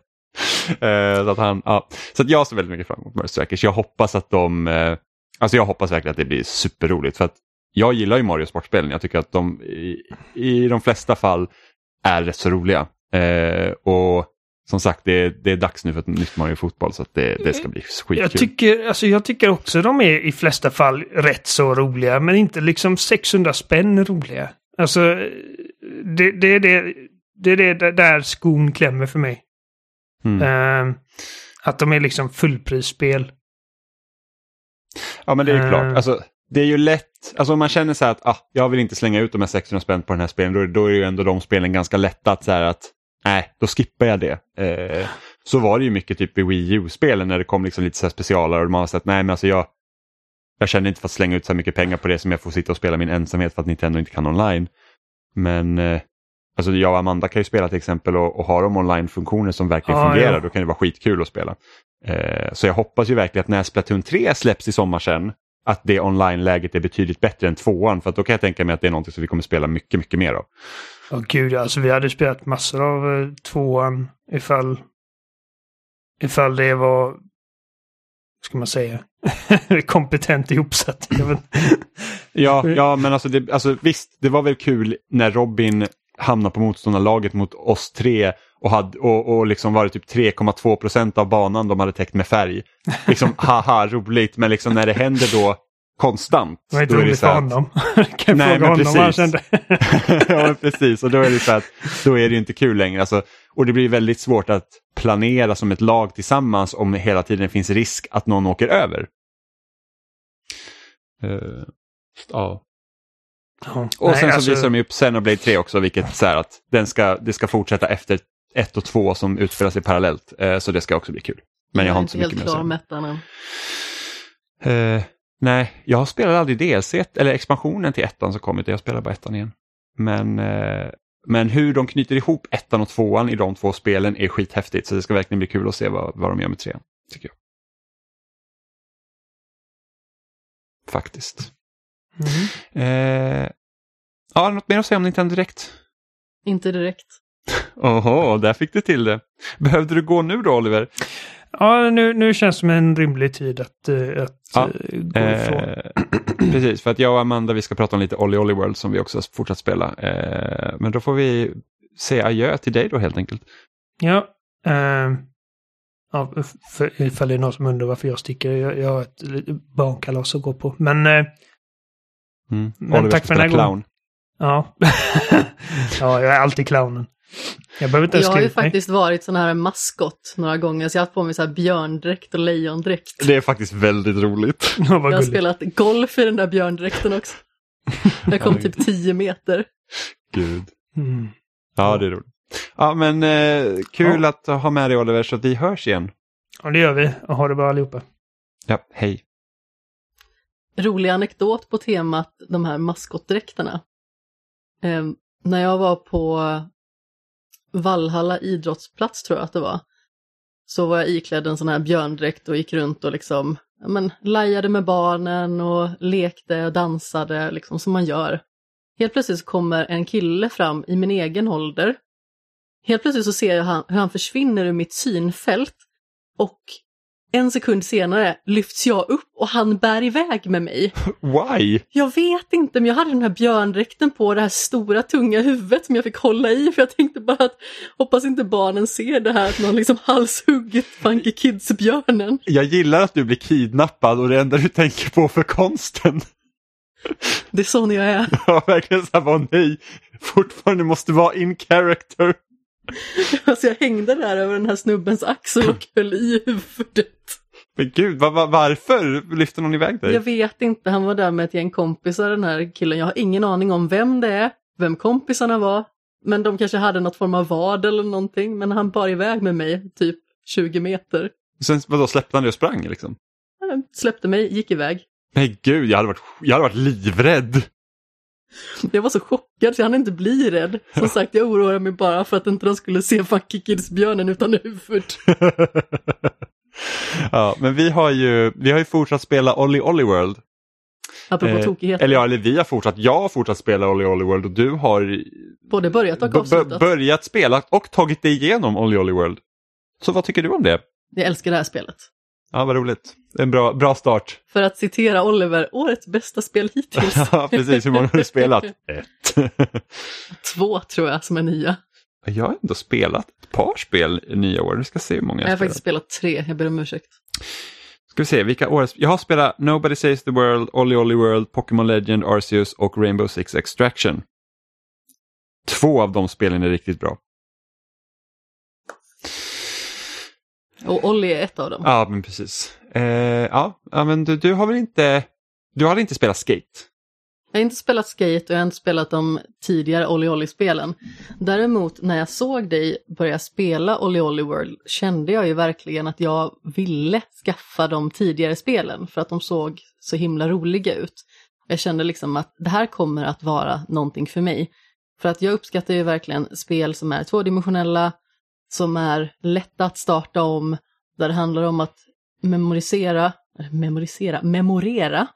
A: Eh, så att, han, ja. så att jag ser väldigt mycket fram emot Mercy Strikers. Jag hoppas att de, eh, alltså jag hoppas verkligen att det blir superroligt för att jag gillar ju Mario sportspelen. Jag tycker att de i, i de flesta fall är rätt så roliga. Eh, och som sagt, det är, det är dags nu för ett nytt Mario Fotboll så att det, det ska bli skitkul.
C: Jag tycker, alltså jag tycker också de är i flesta fall rätt så roliga, men inte liksom 600 spänn roliga. Alltså, det, det, är det, det är det där skon klämmer för mig.
A: Mm.
C: Eh, att de är liksom fullprisspel.
A: Ja men det är ju
C: Eh.
A: klart. Alltså, det är ju lätt, alltså om man känner så här att ah, jag vill inte slänga ut de här 600 spänn på den här spelen, då, då är ju ändå de spelen ganska lätta att så här att nej, då skippar jag det. Eh, så var det ju mycket typ i Wii U-spelen när det kom liksom lite så här specialare och man har sett nej men alltså jag, jag känner inte för att slänga ut så här mycket pengar på det som jag får sitta och spela min ensamhet för att Nintendo inte kan online. Men eh, alltså jag och Amanda kan ju spela till exempel och, och har de online-funktioner som verkligen
C: Ja,
A: fungerar
C: ja.
A: då kan det vara skitkul att spela. Eh, så jag hoppas ju verkligen att när Splatoon 3 släpps i sommar sen att det online-läget är betydligt bättre än tvåan för att då kan jag tänka mig att det är någonting som vi kommer spela mycket, mycket mer av.
C: Åh gud, alltså vi hade spelat massor av eh, tvåan ifall... Ifall det var... Vad ska man säga? Kompetent ihopsatt.
A: Ja, ja men alltså, det, alltså visst, det var väl kul när Robin hamnade på motståndarlaget mot oss tre och, hade, och, och liksom var det typ 3,2 procent av banan de hade täckt med färg. Liksom haha, roligt, men liksom när det händer då konstant.
C: Det var inte roligt för honom. kan
A: Nej,
C: fråga
A: men
C: honom vad han kände.
A: ja, precis. Och då är det så att då är det ju inte kul längre. Alltså, och det blir väldigt svårt att planera som ett lag tillsammans om hela tiden finns risk att någon åker över. Eh, ja. Och
C: nej,
A: sen så
C: alltså-
A: visar de upp Xenoblade 3 också, vilket så här att den ska, det ska fortsätta efter 1 och 2 som utspelar sig parallellt. Eh, så det ska också bli kul. Men jag har inte så mycket
B: helt
A: mer att
B: klar
A: säga.
B: med ettan än.
A: Eh, nej, jag spelade aldrig DLC, eller expansionen till ettan som kommit, jag spelar bara ettan igen. Men, eh, men hur de knyter ihop ettan och tvåan i de två spelen är skithäftigt, så det ska verkligen bli kul att se vad, vad de gör med trean. Tycker jag. Faktiskt.
C: Mhm.
A: Eh, ja, något mer att säga om Nintendo Direkt?
B: Inte direkt.
A: Oho, där fick du till det. Behövde du gå nu då Oliver?
C: Ja, nu, nu känns det som en rimlig tid att, eh, att
A: Ja,
C: eh, gå ifrån.
A: Eh, precis, för att jag och Amanda vi ska prata om lite Olly Olly World som vi också fortsatt spela. Eh, men då får vi säga adjö till dig då helt enkelt.
C: Ja. ehm, ja, för, ifall det är någon som undrar varför jag sticker. Jag, jag har ett barnkalas att gå på. Men eh,
A: Mm.
C: Men
A: Oliver
C: tack för den här
A: spela
C: gången. ja. ja, jag är alltid clownen. Jag behöver inte ens
B: Jag har ju
C: mig.
B: faktiskt varit sån här maskott några gånger, så jag har haft på mig så här björndräkt och lejondräkt.
A: Det är faktiskt väldigt roligt.
C: Ja,
B: Jag har
C: gulligt.
B: spelat golf i den där björndräkten också. Jag kom typ 10 meter.
A: Gud.
C: Mm.
A: Ja, det är roligt. Ja, men eh, kul att ha med dig Oliver så att vi hörs igen.
C: Ja, det gör vi. Och ha det bra allihopa.
A: Ja, hej.
B: rolig anekdot på temat de här maskottdräkterna. Eh, när jag var på Vallhalla idrottsplats tror jag att det var, så var jag iklädd en sån här björndräkt och gick runt och liksom, ja men, lajade med barnen och lekte och dansade liksom som man gör. Helt plötsligt så kommer en kille fram i min egen ålder. Helt plötsligt så ser jag hur han försvinner ur mitt synfält och en sekund senare lyfts jag upp och han bär iväg med mig.
A: Why?
B: Jag vet inte, men jag hade den här björndräkten på det här stora tunga huvudet som jag fick hålla i för jag tänkte bara att hoppas inte barnen ser det här att någon liksom halshuggit Funky Kids-björnen.
A: Jag gillar att du blir kidnappad och det enda du tänker på för konsten.
B: Det är sån jag är.
A: Ja, verkligen så här, bara nej, fortfarande måste vara in character.
B: Alltså jag hängde där över den här snubbens axel och höll i huvudet.
A: Men gud, va, va, varför lyfter någon iväg dig?
B: Jag vet inte, han var där med ett gäng kompisar den här killen. Jag har ingen aning om vem det är, vem kompisarna var. Men de kanske hade något form av vad eller någonting. Men han bar iväg med mig typ 20 meter.
A: Sen vadå, släppte han dig och sprang liksom?
B: Han släppte mig, gick iväg.
A: Nej gud, jag hade varit, jag hade varit livrädd.
B: Jag var så chockad så jag hann inte bli rädd. Som sagt, jag oroade mig bara för att inte de skulle se Funky Kids-björnen utan huvud.
A: ja, men vi har ju, vi har ju fortsatt spela Olly Olly World.
B: Apropå
A: Eh,
B: tokigheter.
A: Eller ja, eller vi har fortsatt, jag har fortsatt spela Olly Olly World och du har
B: Både börjat och avslutat.
A: börjat spela och tagit dig igenom Olly Olly World. Så vad tycker du om det?
B: Jag älskar det här spelet.
A: Ja, vad roligt. En bra, bra start.
B: För att citera Oliver, årets bästa spel hittills.
A: ja, precis. Hur många har du spelat? Ett.
B: Två tror jag som är nya.
A: Jag har ändå spelat ett par spel i nya år. Vi ska se hur många
B: Jag
A: jag
B: har faktiskt spelat tre, jag ber om ursäkt.
A: Ska vi se, vilka årets... Jag har spelat Nobody Saves the World, Olly Olly World, Pokémon Legend, Arceus och Rainbow Six Extraction. Två av de spelen är riktigt bra.
B: Och Olli är ett av dem.
A: Ja, men precis. Eh, ja, men du, du har väl inte... Du har inte spelat Skate?
B: Jag har inte spelat Skate och jag har inte spelat de tidigare Olli Olli-spelen. Däremot när jag såg dig börja spela Olli Olli World kände jag ju verkligen att jag ville skaffa de tidigare spelen för att de såg så himla roliga ut. Jag kände liksom att det här kommer att vara någonting för mig. För att jag uppskattar ju verkligen spel som är tvådimensionella, som är lätta att starta om, där det handlar om att memorisera, eller memorisera, memorera.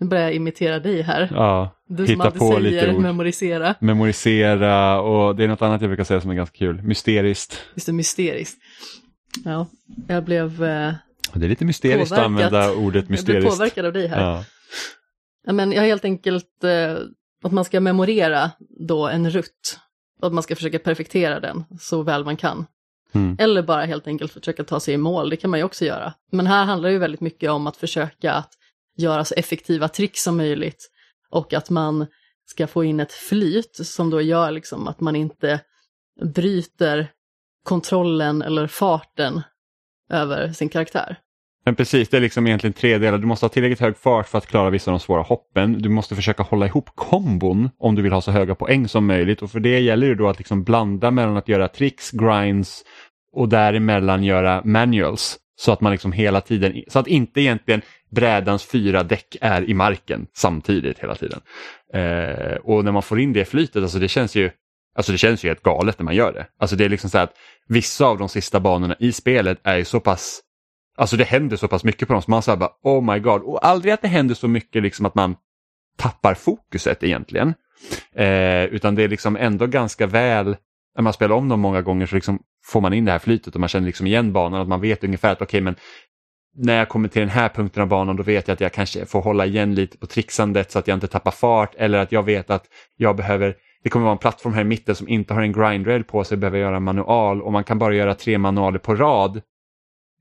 B: Nu börjar jag imitera dig här.
A: Ja,
B: Du
A: hitta på
B: säger
A: lite ord.
B: memorisera.
A: Memorisera och det är något annat jag brukar säga som är ganska kul. Mysteriskt.
B: Just det, mysteriskt. Ja, jag blev, eh,
A: Det är lite mysteriskt att
B: Påverkat.
A: använda ordet
B: jag blev
A: mysteriskt.
B: påverkad av dig här.
A: Ja.
B: Ja, men jag har helt enkelt eh, att man ska memorera då en rutt. Och att man ska försöka perfektera den så väl man kan.
A: Mm.
B: Eller bara helt enkelt försöka ta sig i mål, det kan man ju också göra. Men här handlar det ju väldigt mycket om att försöka att göra så alltså effektiva trick som möjligt. Och att man ska få in ett flyt som då gör liksom att man inte bryter kontrollen eller farten över sin karaktär.
A: Men precis, det är liksom egentligen tre delar. Du måste ha tillräckligt hög fart för att klara vissa av de svåra hoppen. Du måste försöka hålla ihop kombon om du vill ha så höga poäng som möjligt. Och för det gäller det då att liksom blanda mellan att göra tricks, grinds och däremellan göra manuals. Så att man liksom hela tiden, så att inte egentligen brädans fyra däck är i marken samtidigt hela tiden. Eh, och när man får in det flytet, alltså det känns ju Alltså det känns ju helt galet när man gör det. Alltså det är liksom så att vissa av de sista banorna i spelet är ju så pass Alltså det händer så pass mycket på dem så man säger bara oh my god. Och aldrig att det händer så mycket liksom att man tappar fokuset egentligen. Eh, utan det är liksom ändå ganska väl, när man spelar om dem många gånger så liksom får man in det här flytet och man känner liksom igen banan. Att man vet ungefär att okej men när jag kommer till den här punkten av banan då vet jag att jag kanske får hålla igen lite på trixandet så att jag inte tappar fart. Eller att jag vet att jag behöver det kommer vara en plattform här i mitten som inte har en grindrail på sig, behöver göra en manual och man kan bara göra tre manualer på rad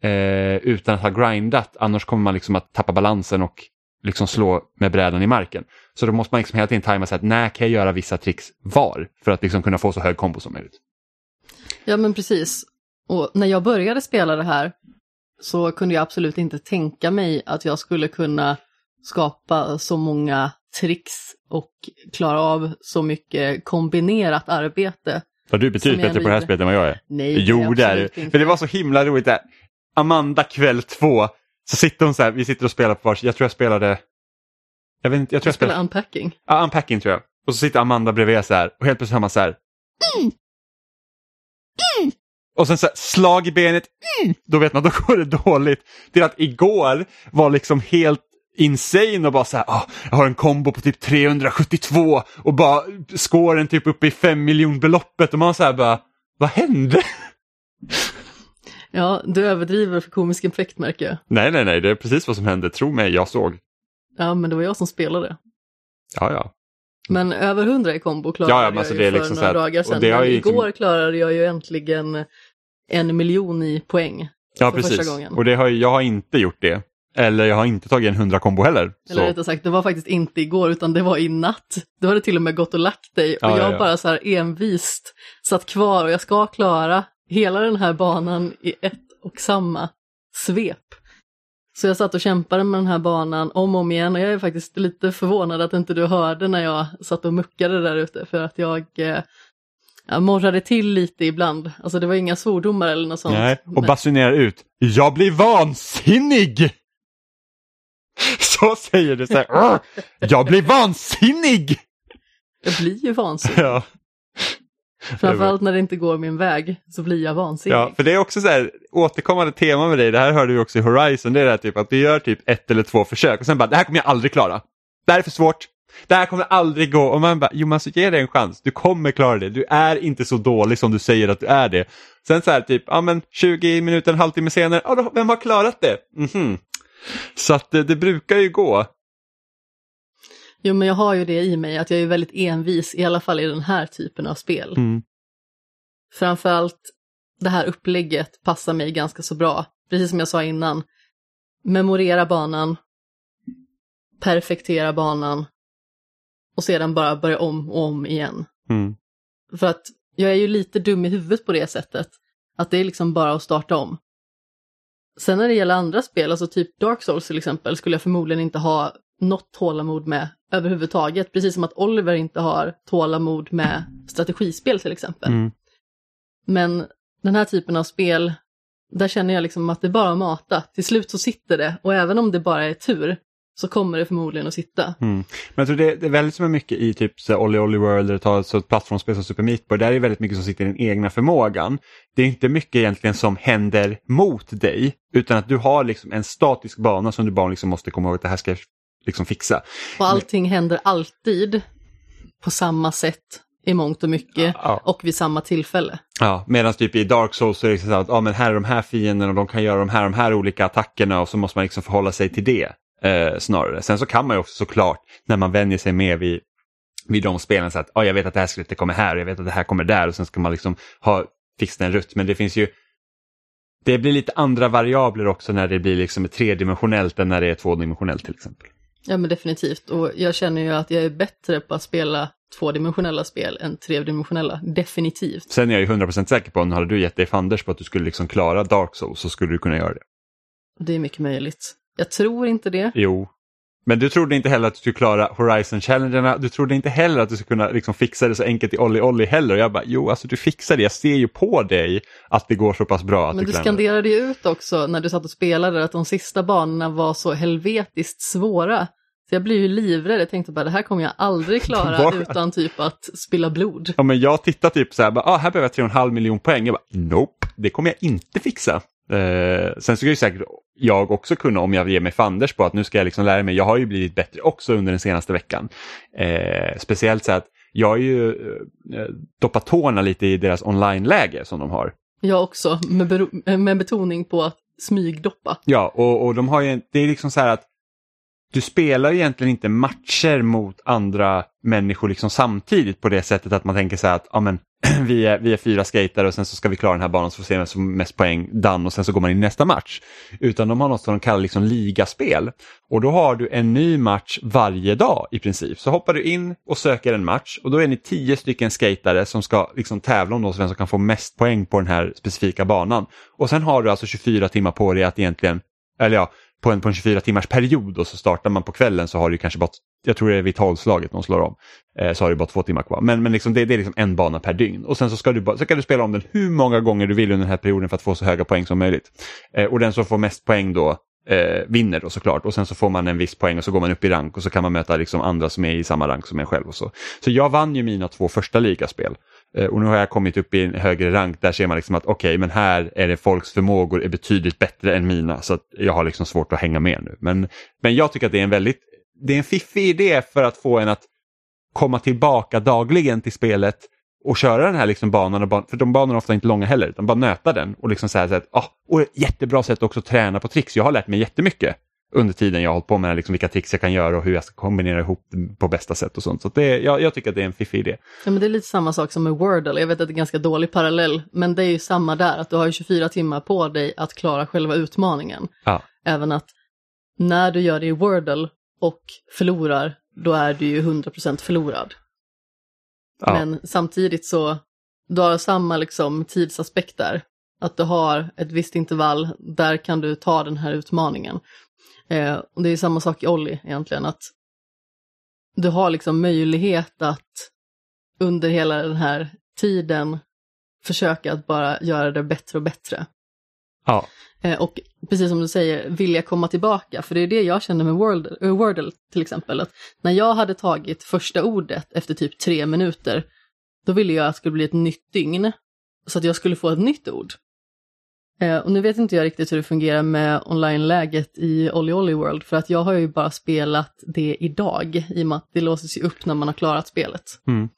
A: eh, utan att ha grindat, annars kommer man liksom att tappa balansen och liksom slå med brädan i marken. Så då måste man liksom hela tiden tajma sig att när kan jag göra vissa tricks var för att liksom kunna få så hög kombo som möjligt.
B: Ja men precis. Och när jag började spela det här så kunde jag absolut inte tänka mig att jag skulle kunna skapa så många tricks och klara av så mycket kombinerat arbete.
A: Var du betydligt bättre på det här spelet än vad jag är?
B: Nej,
A: Jo det är du. För det var så himla roligt där. Amanda kväll två, så sitter hon så här, vi sitter och spelar på vars, jag tror jag spelade, jag vet inte, jag tror jag
B: Jag spelar
A: spelade,
B: unpacking.
A: ja unpacking tror jag. Och så sitter Amanda bredvid så här och helt plötsligt hör man så här. Och sen så här, slag i benet, då vet man, då går det dåligt. Till att igår var liksom helt insane och bara så här, ah, jag har en kombo på typ 372 och bara scoren typ uppe i 5 miljonbeloppet och man så här bara, vad hände?
B: Ja, du överdriver för komisk effekt märker jag.
A: Nej, nej, nej, det är precis vad som hände. Tro mig, jag såg.
B: Ja, men det var jag som spelade.
A: Ja, ja.
B: Men över 100 i kombo klarade
A: Ja, ja, alltså
B: jag ju för
A: liksom
B: några dagar sedan. Men
A: ju liksom-
B: igår klarade jag ju äntligen en miljon i poäng.
A: Ja,
B: För första
A: precis.
B: gången.
A: Och det har, jag har inte gjort det. Eller jag har inte tagit en 100 kombo heller.
B: Eller
A: Så.
B: rättare sagt, det var faktiskt inte igår utan det var i natt. Du hade till och med gått och lagt dig och
A: ja,
B: jag
A: ja.
B: bara så här envist satt kvar och jag ska klara hela den här banan i ett och samma svep. Så jag satt och kämpade med den här banan om och om igen och jag är faktiskt lite förvånad att inte du hörde när jag satt och muckade där ute för att jag, eh, jag morrade till lite ibland. Alltså det var inga svordomar eller något sånt.
A: Nej, och basunerar ut. Jag blir vansinnig! Så säger du så här. "Åh, Jag blir vansinnig!
B: Jag blir ju vansinnig.
A: Ja.
B: Framförallt när det inte går min väg så blir jag vansinnig.
A: ja, för det är också så här återkommande tema med dig. Det här hörde vi också i Horizon. Det är det här typ att du gör typ ett eller två försök och sen bara, det här kommer jag aldrig klara. Det här är för svårt. det här kommer aldrig gå. Och man bara, jo men så ge det en chans, du kommer klara det. Du är inte så dålig som du säger att du är det. Sen så här typ, ja men 20 minuter, en halvtimme senare, ja, då, vem har klarat det? Mhm. Så att det, det brukar ju gå.
B: Jo, men jag har ju det i mig, att jag är väldigt envis, i alla fall i den här typen av spel.
A: Mm.
B: Framförallt det här upplägget passar mig ganska så bra. Precis som jag sa innan. Memorera banan, perfektera banan och sedan bara börja om och om igen.
A: Mm.
B: För att jag är ju lite dum i huvudet på det sättet. Att det är liksom bara att starta om. Sen när det gäller andra spel, alltså typ Dark Souls till exempel, skulle jag förmodligen inte ha något tålamod med överhuvudtaget. Precis som att Oliver inte har tålamod med strategispel till exempel.
A: Mm.
B: Men den här typen av spel, där känner jag liksom att det är bara att mata. Till slut så sitter det och även om det bara är tur så kommer det förmodligen att sitta.
A: Mm. Men jag tror det, det är väldigt som är mycket i typ så Olly Olly World eller ta så ett plattformsspel som Super Meat Boy. Där är det väldigt mycket som sitter i den egna förmågan. Det är inte mycket egentligen som händer mot dig utan att du har liksom en statisk bana som du bara liksom måste komma ihåg att det här ska jag liksom fixa.
B: Och allting händer alltid på samma sätt i mångt och mycket
A: Ja.
B: och vid samma tillfälle.
A: Ja, Medan typ i Dark Souls så är det liksom så att ja, men här är de här fienderna och de kan göra de här, de här olika attackerna och så måste man liksom förhålla sig till det eh, snarare. Sen så kan man ju också såklart när man vänjer sig med vid, vid de spelen så att ja, jag vet att det här skrittet kommer här och jag vet att det här kommer där och sen ska man liksom ha fixa en rutt. Men det finns ju det blir lite andra variabler också när det blir liksom tredimensionellt än när det är tvådimensionellt till exempel.
B: Ja men definitivt och jag känner ju att jag är bättre på att spela tvådimensionella spel än tredimensionella, definitivt.
A: Sen är jag ju 100% säker på att hade du gett dig fanders på att du skulle liksom klara Dark Souls så skulle du kunna göra det.
B: Det är mycket möjligt. Jag tror inte det.
A: Jo. Men du trodde inte heller att du skulle klara Horizon Challengerna. Du trodde inte heller att du skulle kunna liksom fixa det så enkelt i Olli Olli heller. Och jag bara, jo alltså du fixar det. Jag ser ju på dig att det går så pass bra. Att
B: Men du
A: det.
B: skanderade ju ut också när du satt och spelade att de sista banorna var så helvetiskt svåra. Så jag blir ju livrädd. Jag tänkte bara det här kommer jag aldrig klara
A: Var-
B: utan typ att spilla blod.
A: Ja, men jag tittar typ så här, bara, ah, här behöver jag 3,5 miljon poäng. Jag bara, nope, det kommer jag inte fixa. Eh, sen skulle ju säkert jag också kunna om jag ger mig fanders på att nu ska jag liksom lära mig. Jag har ju blivit bättre också under den senaste veckan. Eh, speciellt så att jag har ju eh, doppat tårna lite i deras online-läge som de har.
B: Jag också, med, med betoning på att smygdoppa.
A: Ja, och, och de har ju, det är liksom så här att du spelar ju egentligen inte matcher mot andra människor liksom samtidigt på det sättet att man tänker så här att ja, men, vi, är, vi är fyra skater och sen så ska vi klara den här banan så får vi se vem som mest poäng, done och sen så går man in i nästa match. Utan de har något som de kallar liksom ligaspel. Och då har du en ny match varje dag i princip. Så hoppar du in och söker en match och då är ni tio stycken skatare som ska liksom tävla om då, vem som kan få mest poäng på den här specifika banan. Och sen har du alltså 24 timmar på dig att egentligen, eller ja, på en, på en 24 timmars period och så startar man på kvällen så har du kanske bara, jag tror det är vid tolvslaget de slår om, eh, så har du bara två timmar kvar. Men, men liksom det, det är liksom en bana per dygn och sen så, ska du bara, så kan du spela om den hur många gånger du vill under den här perioden för att få så höga poäng som möjligt. Eh, och den som får mest poäng då eh, vinner då såklart och sen så får man en viss poäng och så går man upp i rank och så kan man möta liksom andra som är i samma rank som en själv och så. Så jag vann ju mina två första ligaspel. Eh, och nu har jag kommit upp i en högre rank, där ser man liksom att okej, men här är det folks förmågor är betydligt bättre än mina, så att jag har liksom svårt att hänga med nu. Men, men jag tycker att det är en väldigt, det är en fiffig idé för att få en att komma tillbaka dagligen till spelet och köra den här liksom banan, och ban- för de banorna är ofta inte långa heller, utan bara nöta den och liksom säga så att, ah, och ett jättebra sätt också att träna på tricks. Jag har lärt mig jättemycket under tiden jag har hållit på med liksom vilka tricks jag kan göra och hur jag ska kombinera ihop det på bästa sätt och sånt. Så det, jag, jag tycker att det är en fiffig idé.
B: Ja, men det är lite samma sak som med Wordle. Jag vet att det är en ganska dålig parallell, men det är ju samma där, att du har ju 24 timmar på dig att klara själva utmaningen.
A: Ja.
B: Även att när du gör det i Wordle och förlorar, då är du ju 100% förlorad.
A: Ja.
B: Men samtidigt så, du har samma liksom tidsaspekt där. Att du har ett visst intervall, där kan du ta den här utmaningen. Eh, och det är samma sak i Olli egentligen, att du har liksom möjlighet att under hela den här tiden försöka att bara göra det bättre och bättre.
A: Ja.
B: Eh, och precis som du säger, vilja komma tillbaka, för det är det jag känner med Wordle, äh, Wordle till exempel. Att när jag hade tagit första ordet efter typ tre minuter, då ville jag att det skulle bli ett nytt dygn, så att jag skulle få ett nytt ord. Eh, och nu vet inte jag riktigt hur det fungerar med online-läget i Olly Olly World, för att jag har ju bara spelat det idag, i och med att det låses ju upp när man har klarat spelet.
A: Mm.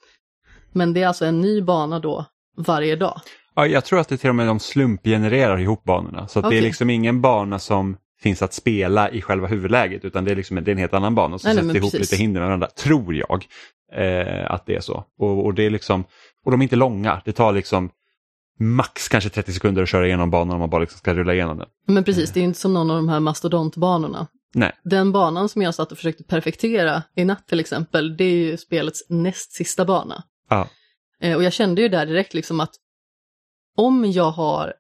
B: Men det är alltså en ny bana då varje dag.
A: Ja, jag tror att det till och med de slumpgenererar ihop banorna. Så att det är liksom ingen bana som finns att spela i själva huvudläget utan det är, liksom, det är en helt annan bana. Så
B: Nej, nej,
A: sätts ihop
B: precis.
A: lite hinder med varandra, tror jag. Eh, att det är så. Och, och, det är liksom, och de är inte långa, det tar liksom max kanske 30 sekunder att köra igenom banan om man bara liksom ska rulla igenom den.
B: Men precis, det är ju inte som någon av de här mastodontbanorna.
A: Nej,
B: Den banan som jag satt och försökte perfektera i natt till exempel, det är ju spelets näst sista bana.
A: ja.
B: Eh, och jag kände ju där direkt liksom att om jag har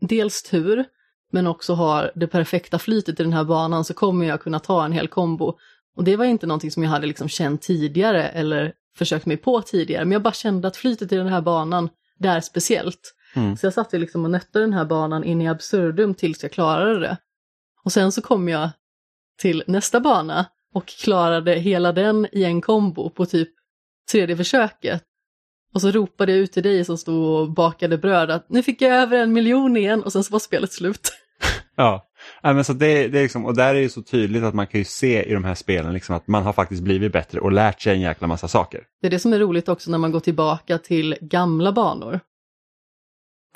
B: dels tur, men också har det perfekta flytet i den här banan så kommer jag kunna ta en hel kombo. Och det var inte någonting som jag hade liksom känt tidigare eller försökt mig på tidigare, men jag bara kände att flytet i den här banan, det är speciellt.
A: Mm.
B: Så jag satt ju liksom och nötte den här banan in i absurdum tills jag klarade det. Och sen så kom jag till nästa bana och klarade hela den i en kombo på typ tredje försöket. Och så ropade jag ut till dig som stod och bakade bröd att nu fick jag över en miljon igen och sen så var spelet slut.
A: Ja, ja men så det, det är liksom, och där är det så tydligt att man kan ju se i de här spelen liksom att man har faktiskt blivit bättre och lärt sig en jäkla massa saker.
B: Det är det som är roligt också när man går tillbaka till gamla banor.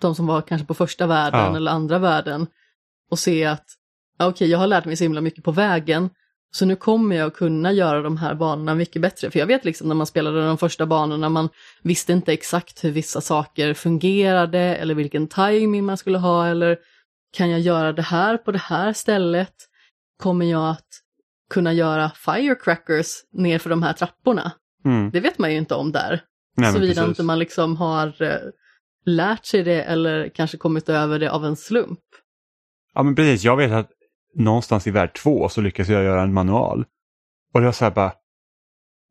B: De som var kanske på första världen
A: Ja.
B: eller andra världen. Och se att, ja, okej, jag har lärt mig så himla mycket på vägen. Så nu kommer jag att kunna göra de här banorna mycket bättre. För jag vet liksom när man spelade de första banorna, man visste inte exakt hur vissa saker fungerade eller vilken timing man skulle ha eller kan jag göra det här på det här stället? Kommer jag att kunna göra firecrackers ner för de här trapporna?
A: Mm.
B: Det vet man ju inte om där. Såvida inte man liksom har eh, lärt sig det eller kanske kommit över det av en slump.
A: Ja men precis, jag vet att någonstans i värld två så lyckas jag göra en manual. Och det var så här bara,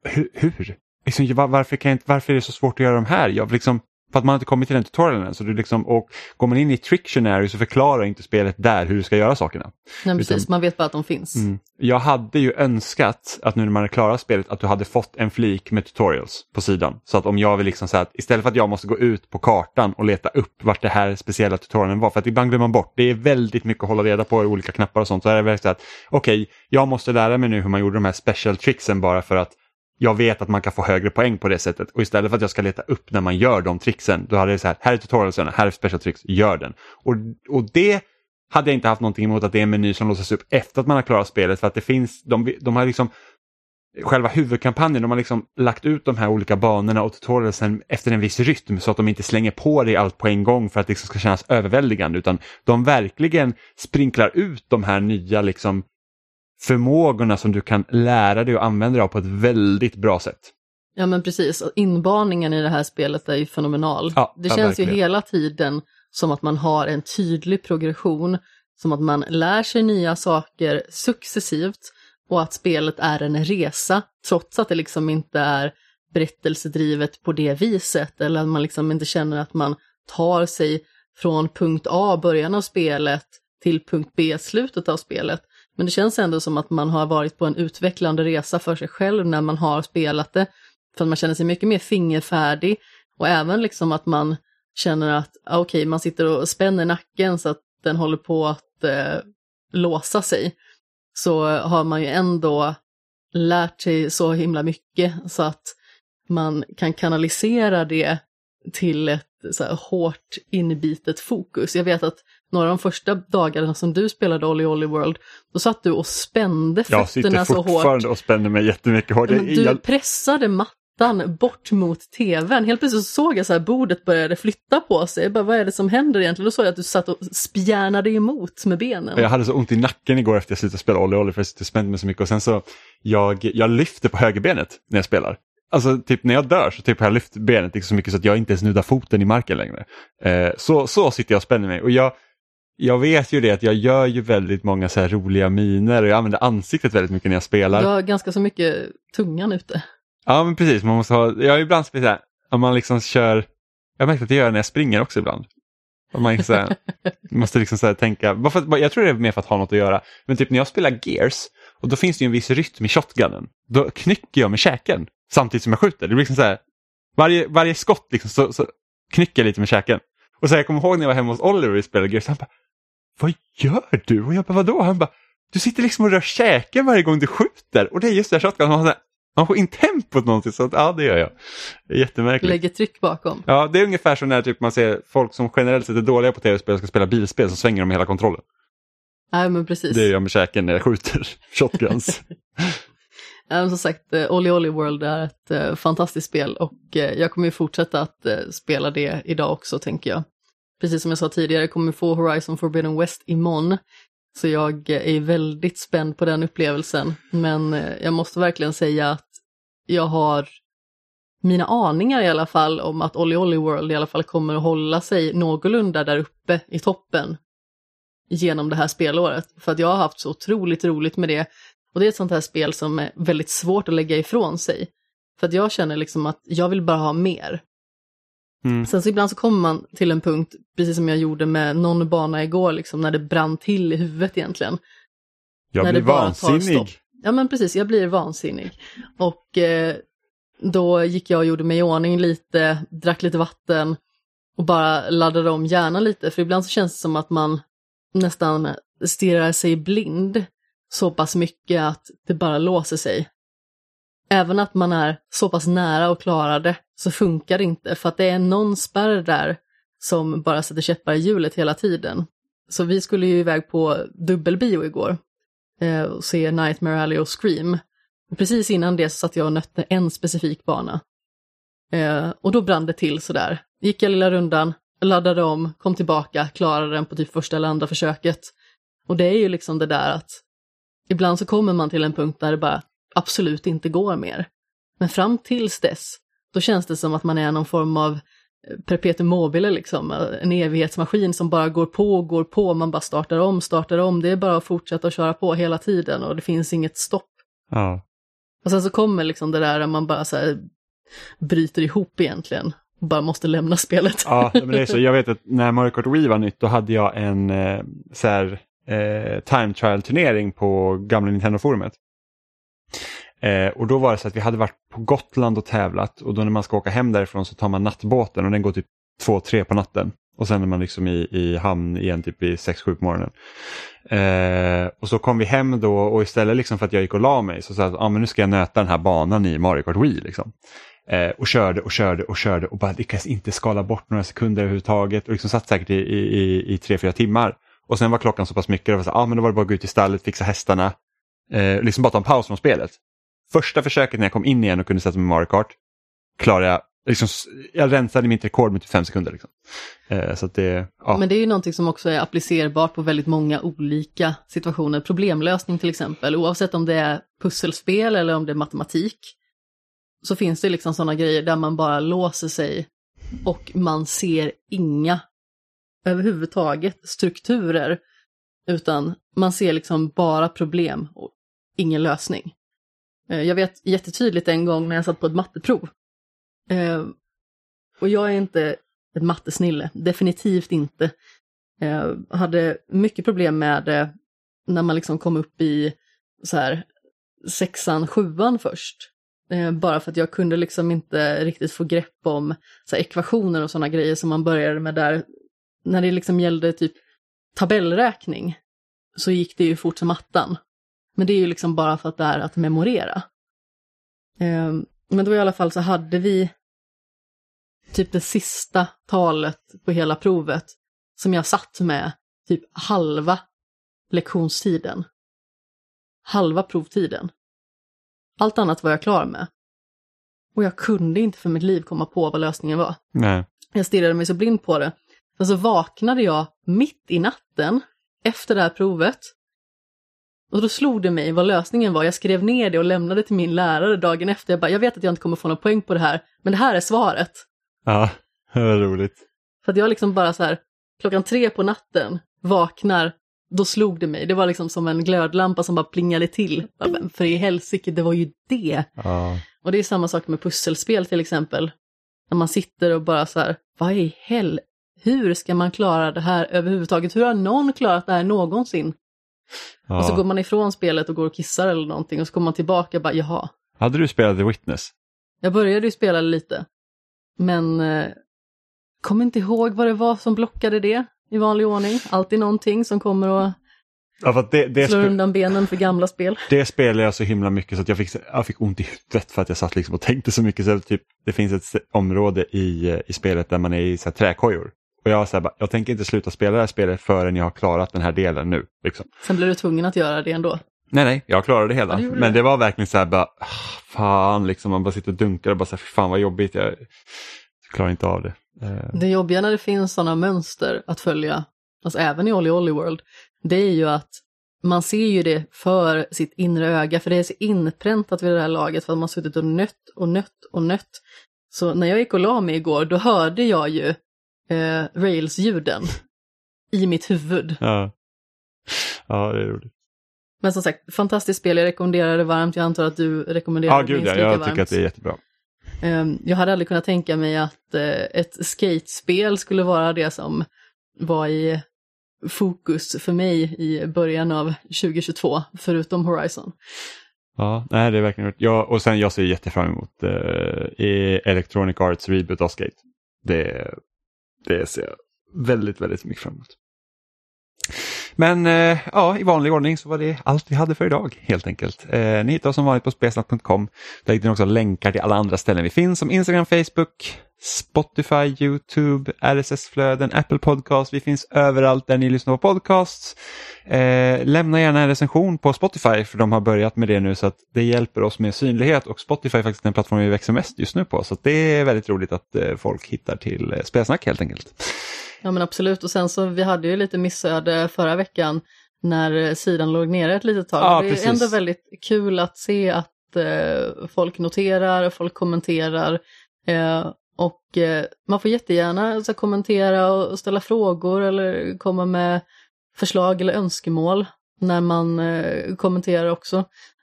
A: hur? hur? Liksom, var- varför, kan jag inte, varför är det så svårt att göra de här? Jag liksom, för att man inte kommit till den tutorialen än. Så det liksom, och går man in i Trictionary så förklarar inte spelet där hur du ska göra sakerna.
B: Nej, precis,
A: Utan-
B: man vet bara att de finns.
A: Mm. Jag hade ju önskat att nu när man har klarat spelet att du hade fått en flik med tutorials på sidan. Så att om jag vill liksom säga att istället för att jag måste gå ut på kartan och leta upp vart det här speciella tutorialen var, för att ibland glömmer man bort, det är väldigt mycket att hålla reda på i olika knappar och sånt. Så är det verkligen så att okej, jag måste lära mig nu hur man gjorde de här special tricksen bara för att jag vet att man kan få högre poäng på det sättet och istället för att jag ska leta upp när man gör de tricksen, då hade jag så här, här är tutorialsen, här är special tricks, gör den. Och, och det hade jag inte haft någonting emot att det är en meny som låses upp efter att man har klarat spelet för att det finns, de, de har liksom Själva huvudkampanjen, de har liksom lagt ut de här olika banorna och tutorialsen efter en viss rytm så att de inte slänger på dig allt på en gång för att det liksom ska kännas överväldigande utan de verkligen sprinklar ut de här nya liksom förmågorna som du kan lära dig och använda dig av på ett väldigt bra sätt.
B: Ja men precis, Och inbaningen i det här spelet är ju fenomenal.
A: Ja,
B: det känns ju
A: verkligen.
B: hela tiden som att man har en tydlig progression, som att man lär sig nya saker successivt och att spelet är en resa, trots att det liksom inte är berättelsedrivet på det viset, eller att man liksom inte känner att man tar sig från punkt A, början av spelet, till punkt B, slutet av spelet. Men det känns ändå som att man har varit på en utvecklande resa för sig själv när man har spelat det. För att man känner sig mycket mer fingerfärdig och även liksom att man känner att ah, okej, man sitter och spänner nacken så att den håller på att eh, låsa sig. Så har man ju ändå lärt sig så himla mycket så att man kan kanalisera det till ett så här, hårt inbitet fokus. Jag vet att några av de första dagarna som du spelade Olly Olly World, då satt du och spände
A: Jag sitter
B: fötterna så hårt.
A: fortfarande och spänner mig jättemycket hårt.
B: Men
A: Jag-
B: du
A: jag-
B: pressade mattan bort mot tvn. Helt plötsligt så såg jag så här bordet började flytta på sig. Jag bara, vad är det som händer egentligen? Då såg jag att du satt och spjärnade emot med benen.
A: Jag hade så ont i nacken igår efter jag slutade spela Olly Olly för jag spände mig så mycket och sen så jag, jag lyfter på högerbenet när jag spelar. Alltså typ när jag dör så typ har jag lyft benet liksom så mycket så att jag inte ens nuddar foten i marken längre. Eh, så, så sitter jag och spänner mig och jag, jag vet ju det att jag gör ju väldigt många så här roliga miner och jag använder ansiktet väldigt mycket när jag spelar.
B: Du har ganska så mycket tungan ute.
A: Ja men precis, man måste ha, jag ibland så här, om man liksom kör, jag har märkt att jag gör det när jag springer också ibland. Om man så här, måste liksom så här tänka, för jag tror det är mer för att ha något att göra, men typ när jag spelar Gears, och då finns det ju en viss rytm i shotgunnen, då knycker jag med käken samtidigt som jag skjuter. Det blir liksom så här, varje, varje skott liksom så, så knycker jag lite med käken. Och så jag kommer ihåg när jag var hemma hos Oliver och spelade Gears, han bara Vad gör du? Och jag bara vadå? Han bara Du sitter liksom och rör käken varje gång du skjuter och det är just det här shotgun, man, man får in tempot någonting så att, ja det gör jag. Det är jättemärkligt.
B: Lägger tryck bakom.
A: Ja, det är ungefär som när typ man ser folk som generellt sett är dåliga på tv-spel och ska spela bilspel så svänger de hela kontrollen.
B: Nej men precis.
A: Det gör jag med käken när jag skjuter shotguns.
B: som sagt, eh, Olly Olly World är ett uh, fantastiskt spel och uh, jag kommer ju fortsätta att spela det idag också tänker jag. Precis som jag sa tidigare, kommer få Horizon Forbidden West imorgon. Så jag är väldigt spänd på den upplevelsen. Men eh, jag måste verkligen säga att jag har mina aningar i alla fall om att Olly Olly World i alla fall kommer att hålla sig någorlunda där uppe i toppen genom det här spelåret. För att jag har haft så otroligt roligt med det. Och det är ett sånt här spel som är väldigt svårt att lägga ifrån sig. För att jag känner liksom att jag vill bara ha mer. Mm. Sen så ibland så kommer man till en punkt, precis som jag gjorde med någon bana igår, liksom, när det brann till i huvudet egentligen.
A: Jag när blir vansinnig.
B: Ja men precis, jag blir vansinnig. Och eh, då gick jag och gjorde mig i ordning lite, drack lite vatten och bara laddade om hjärnan lite. För ibland så känns det som att man nästan stirrar sig blind så pass mycket att det bara låser sig. Även att man är så pass nära och klarar det så funkar det inte för att det är någon spärr där som bara sätter käppar i hjulet hela tiden. Så vi skulle ju iväg på dubbelbio igår eh, och se Nightmare Alley och Scream. Precis innan det så satt jag och nötte en specifik bana. Eh, och då brann det till sådär. Gick jag lilla rundan, laddade om, kom tillbaka, klarade den på typ första eller andra försöket. Och det är ju liksom det där att ibland så kommer man till en punkt där det bara absolut inte går mer. Men fram tills dess, då känns det som att man är någon form av eh, perpetuum mobile liksom, en evighetsmaskin som bara går på och går på, man bara startar om, startar om, det är bara att fortsätta att köra på hela tiden och det finns inget stopp.
A: Ja.
B: Och sen så kommer liksom det där man bara så här bryter ihop egentligen bara måste lämna spelet.
A: Ja, men det är så. Jag vet att när Mario Kart Wii var nytt då hade jag en eh, så här, eh, time trial turnering på gamla Nintendo-forumet. Eh, och då var det så att vi hade varit på Gotland och tävlat och då när man ska åka hem därifrån så tar man nattbåten och den går typ två, tre på natten. Och sen är man liksom i, i hamn igen typ i 6-7 på morgonen. Eh, och så kom vi hem då och istället liksom för att jag gick och la mig så sa jag att ah, men nu ska jag nöta den här banan i Mario Kart Wii. Liksom. Eh, och körde och körde och körde och bara lyckades inte skala bort några sekunder överhuvudtaget och liksom satt säkert i, i, i tre, fyra timmar. Och sen var klockan så pass mycket, och så, ah, men då var det bara att gå ut i stallet, fixa hästarna, eh, liksom bara ta en paus från spelet. Första försöket när jag kom in igen och kunde sätta mig med Mario Kart klarade jag Liksom, jag rensade mitt rekord med typ fem sekunder. Liksom. Eh, så det, ja.
B: Men det är ju någonting som också är applicerbart på väldigt många olika situationer. Problemlösning till exempel, oavsett om det är pusselspel eller om det är matematik så finns det liksom sådana grejer där man bara låser sig och man ser inga överhuvudtaget strukturer, utan man ser liksom bara problem och ingen lösning. Eh, jag vet jättetydligt en gång när jag satt på ett matteprov. Eh, och jag är inte ett mattesnille, definitivt inte. Jag hade mycket problem med det när man liksom kom upp i så här sexan, sjuan först. Bara för att jag kunde liksom inte riktigt få grepp om så här, ekvationer och sådana grejer som man började med där. När det liksom gällde typ tabellräkning så gick det ju fort som attan. Men det är ju liksom bara för att det är att memorera. Eh, men då i alla fall så hade vi typ det sista talet på hela provet som jag satt med typ halva lektionstiden. Halva provtiden. Allt annat var jag klar med. Och jag kunde inte för mitt liv komma på vad lösningen var.
A: Nej.
B: Jag stirrade mig så blind på det. Och så vaknade jag mitt i natten efter det här provet. Och då slog det mig vad lösningen var. Jag skrev ner det och lämnade till min lärare dagen efter. Jag bara, jag vet att jag inte kommer få någon poäng på det här, men det här är svaret.
A: Ja, det var roligt.
B: För att jag liksom bara så här, klockan tre på natten vaknar då slog det mig. Det var liksom som en glödlampa som bara plingade till. För i helsike, det var ju det.
A: Ja.
B: Och det är samma sak med pusselspel till exempel. När man sitter och bara så här, vad i hell, hur ska man klara det här överhuvudtaget? Hur har någon klarat det här någonsin? Ja. Och så går man ifrån spelet och går och kissar eller någonting och så kommer man tillbaka och bara, jaha.
A: Hade du spelat The Witness?
B: Jag började ju spela lite. Men eh, kommer inte ihåg vad det var som blockade det i vanlig ordning. Alltid någonting som kommer och
A: Ja, det, det,
B: slår undan benen för gamla spel.
A: det spelade jag så himla mycket så att jag fick, jag fick ont i huvudet för att jag satt liksom och tänkte så mycket. Så typ, det finns ett område i, eh, i spelet där man är i så här, träkojor. Och jag, så här, bara, jag tänker inte sluta spela det här spelet förrän jag har klarat den här delen nu. Liksom.
B: Sen blir du tvungen att göra det ändå.
A: Nej, nej, jag klarade det hela.
B: Ja, det
A: Men
B: det.
A: var verkligen så här bara, ah, fan, liksom, man bara sitter och dunkar och bara så här, "Fy fan vad jobbigt, jag klarar inte av det. Eh,
B: Det jobbiga när det finns sådana mönster att följa, alltså även i Olly Olly World, det är ju att man ser ju det för sitt inre öga, för det är så inpräntat vid det här laget för att man suttit och nött och nött och nött. Så när jag gick och la mig igår, då hörde jag ju eh, Rails-ljuden i mitt huvud.
A: ja. ja, det är roligt.
B: Men som sagt, fantastiskt spel, jag rekommenderar det varmt, jag antar att du rekommenderar
A: Ja,
B: det
A: gud
B: minst
A: ja,
B: lika
A: jag
B: varmt.
A: tycker att det är jättebra.
B: Ehm, Jag hade aldrig kunnat tänka mig att eh, ett skatespel skulle vara det som var i fokus för mig i början av 2022, förutom Horizon.
A: Ja, nej det är verkligen roligt. Ja, och sen jag ser jättefram emot eh, Electronic Arts reboot av Skate. Det, det ser jag väldigt, väldigt mycket fram emot. Men eh, ja, i vanlig ordning så var det allt vi hade för idag helt enkelt. Eh, ni hittar oss som vanligt på spelsnack.com. Där hittar ni också länkar till alla andra ställen vi finns som Instagram, Facebook, Spotify, YouTube, RSS-flöden, Apple Podcast. Vi finns överallt där ni lyssnar på podcasts. Eh, lämna gärna en recension på Spotify för de har börjat med det nu så att det hjälper oss med synlighet och Spotify är faktiskt den plattform vi växer mest just nu på så att det är väldigt roligt att eh, folk hittar till eh, spelsnack helt enkelt.
B: Ja men absolut, och sen så vi hade ju lite missöde förra veckan när sidan låg nere ett litet tag.
A: Ja,
B: det är
A: precis.
B: ändå väldigt kul att se att eh, folk noterar, folk kommenterar. Eh, och eh, man får jättegärna så, här, kommentera och, ställa frågor eller komma med förslag eller önskemål när man eh, kommenterar också.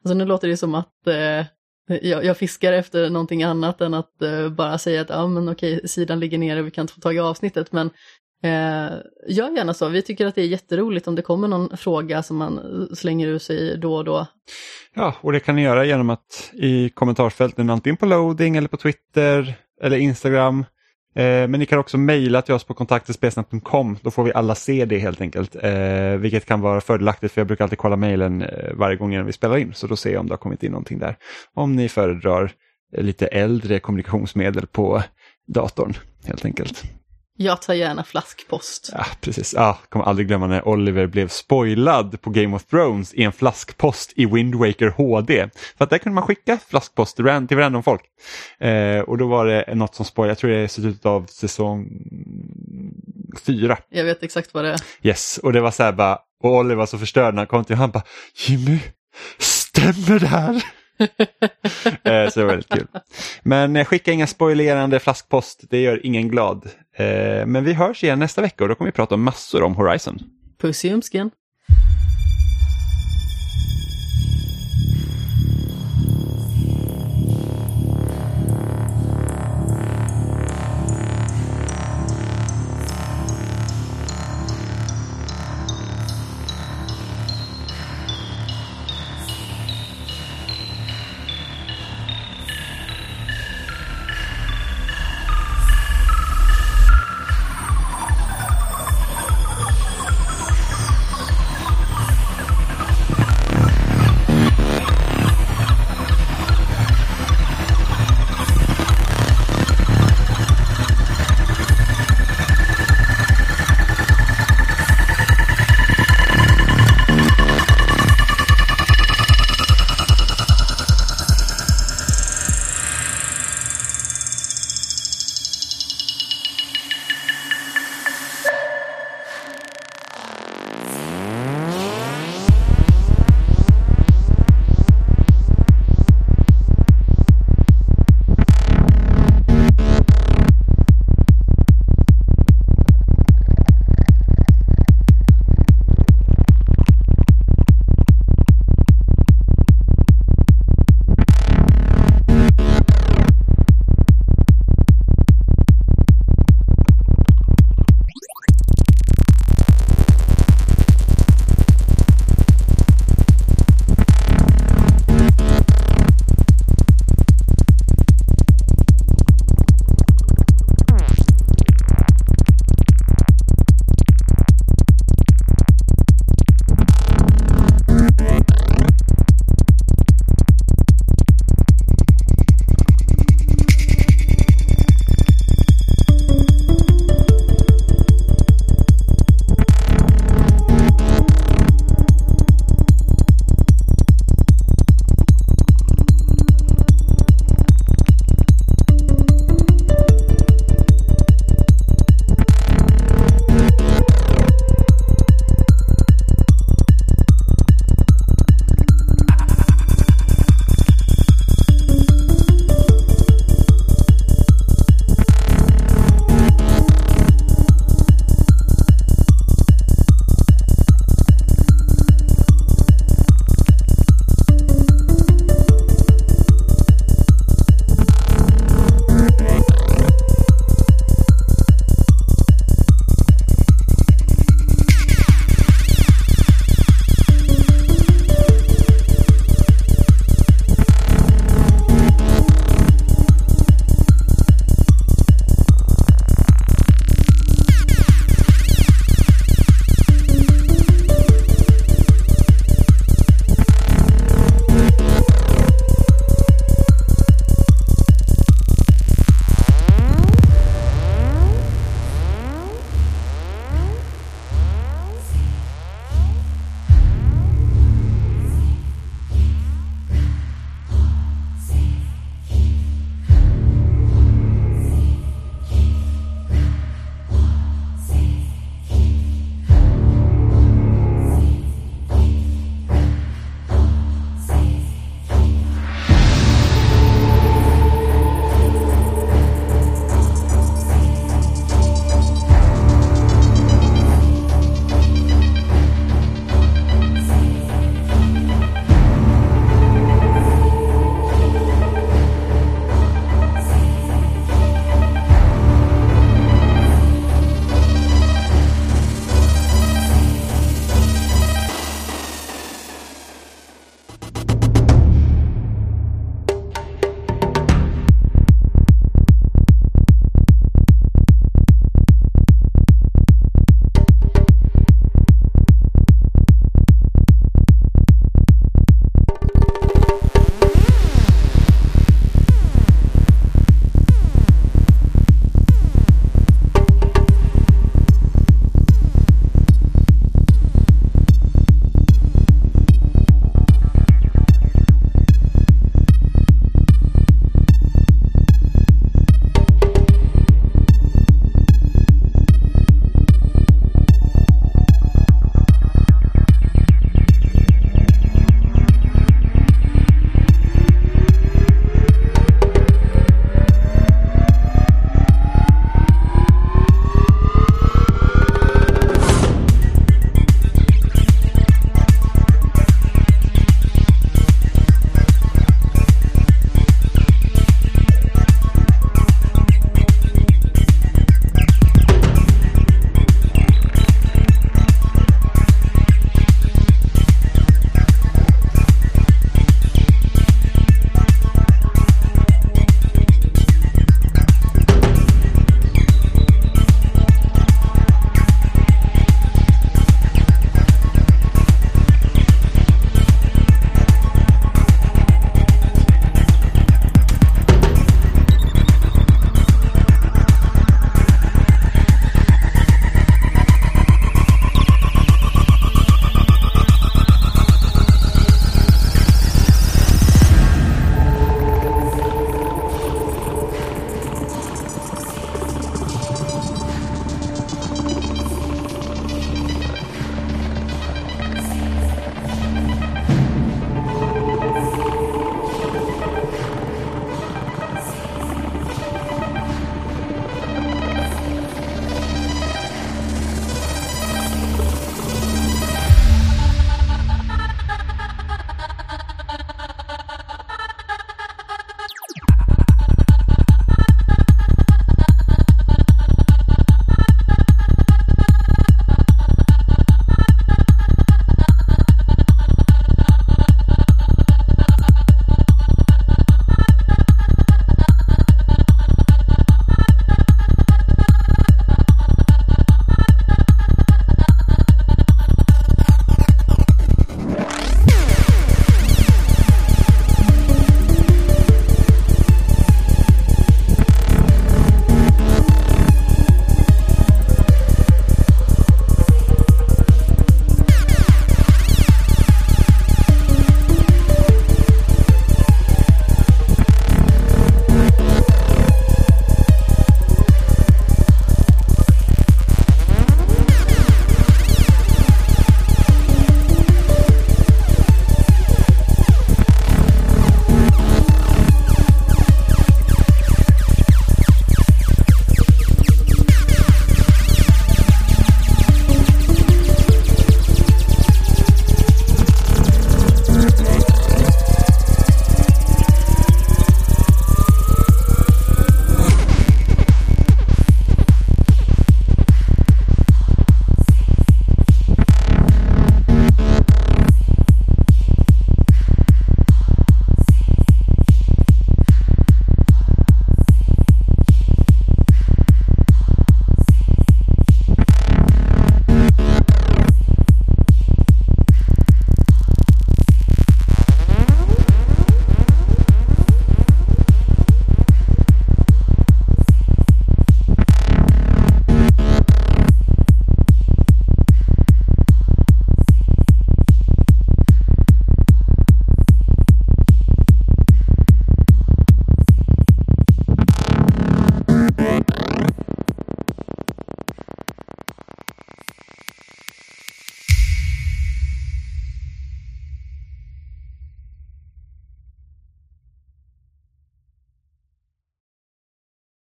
B: Alltså nu låter det som att eh, jag, jag fiskar efter någonting annat än att eh, bara säga att ja men okej, sidan ligger nere, vi kan inte få tag i avsnittet. Men eh, gör gärna så, vi tycker att det är jätteroligt om det kommer någon fråga som man slänger ur sig då och då.
A: Ja, och det kan ni göra genom att i kommentarsfälten antingen på loading eller på Twitter eller Instagram. Eh, men ni kan också mejla till oss på kontaktespelsnack.com. Då får vi alla se det helt enkelt. Eh, vilket kan vara fördelaktigt för jag brukar alltid kolla mejlen eh, varje gång innan vi spelar in. Så då ser jag om det har kommit in någonting där. Om ni föredrar lite äldre kommunikationsmedel på datorn helt enkelt.
B: Jag tar gärna flaskpost.
A: Ja, precis. Ja, kommer aldrig glömma när Oliver blev spoilad på Game of Thrones i en flaskpost i Wind Waker HD. För att där kunde man skicka flaskpost till ran- till random folk. Eh, och då var det något som spoilade, jag tror det är slutet av säsong fyra.
B: Jag vet exakt vad det är.
A: Yes, och det var så här bara, och Oliver var så förstörd när han kom till han bara Jimmy, stämmer det här? eh, så det var väldigt kul. Men eh, skicka inga spoilerande flaskpost, det gör ingen glad. Eh, men vi hörs igen nästa vecka och då kommer vi prata massor om Horizon.
B: Puss i umsken.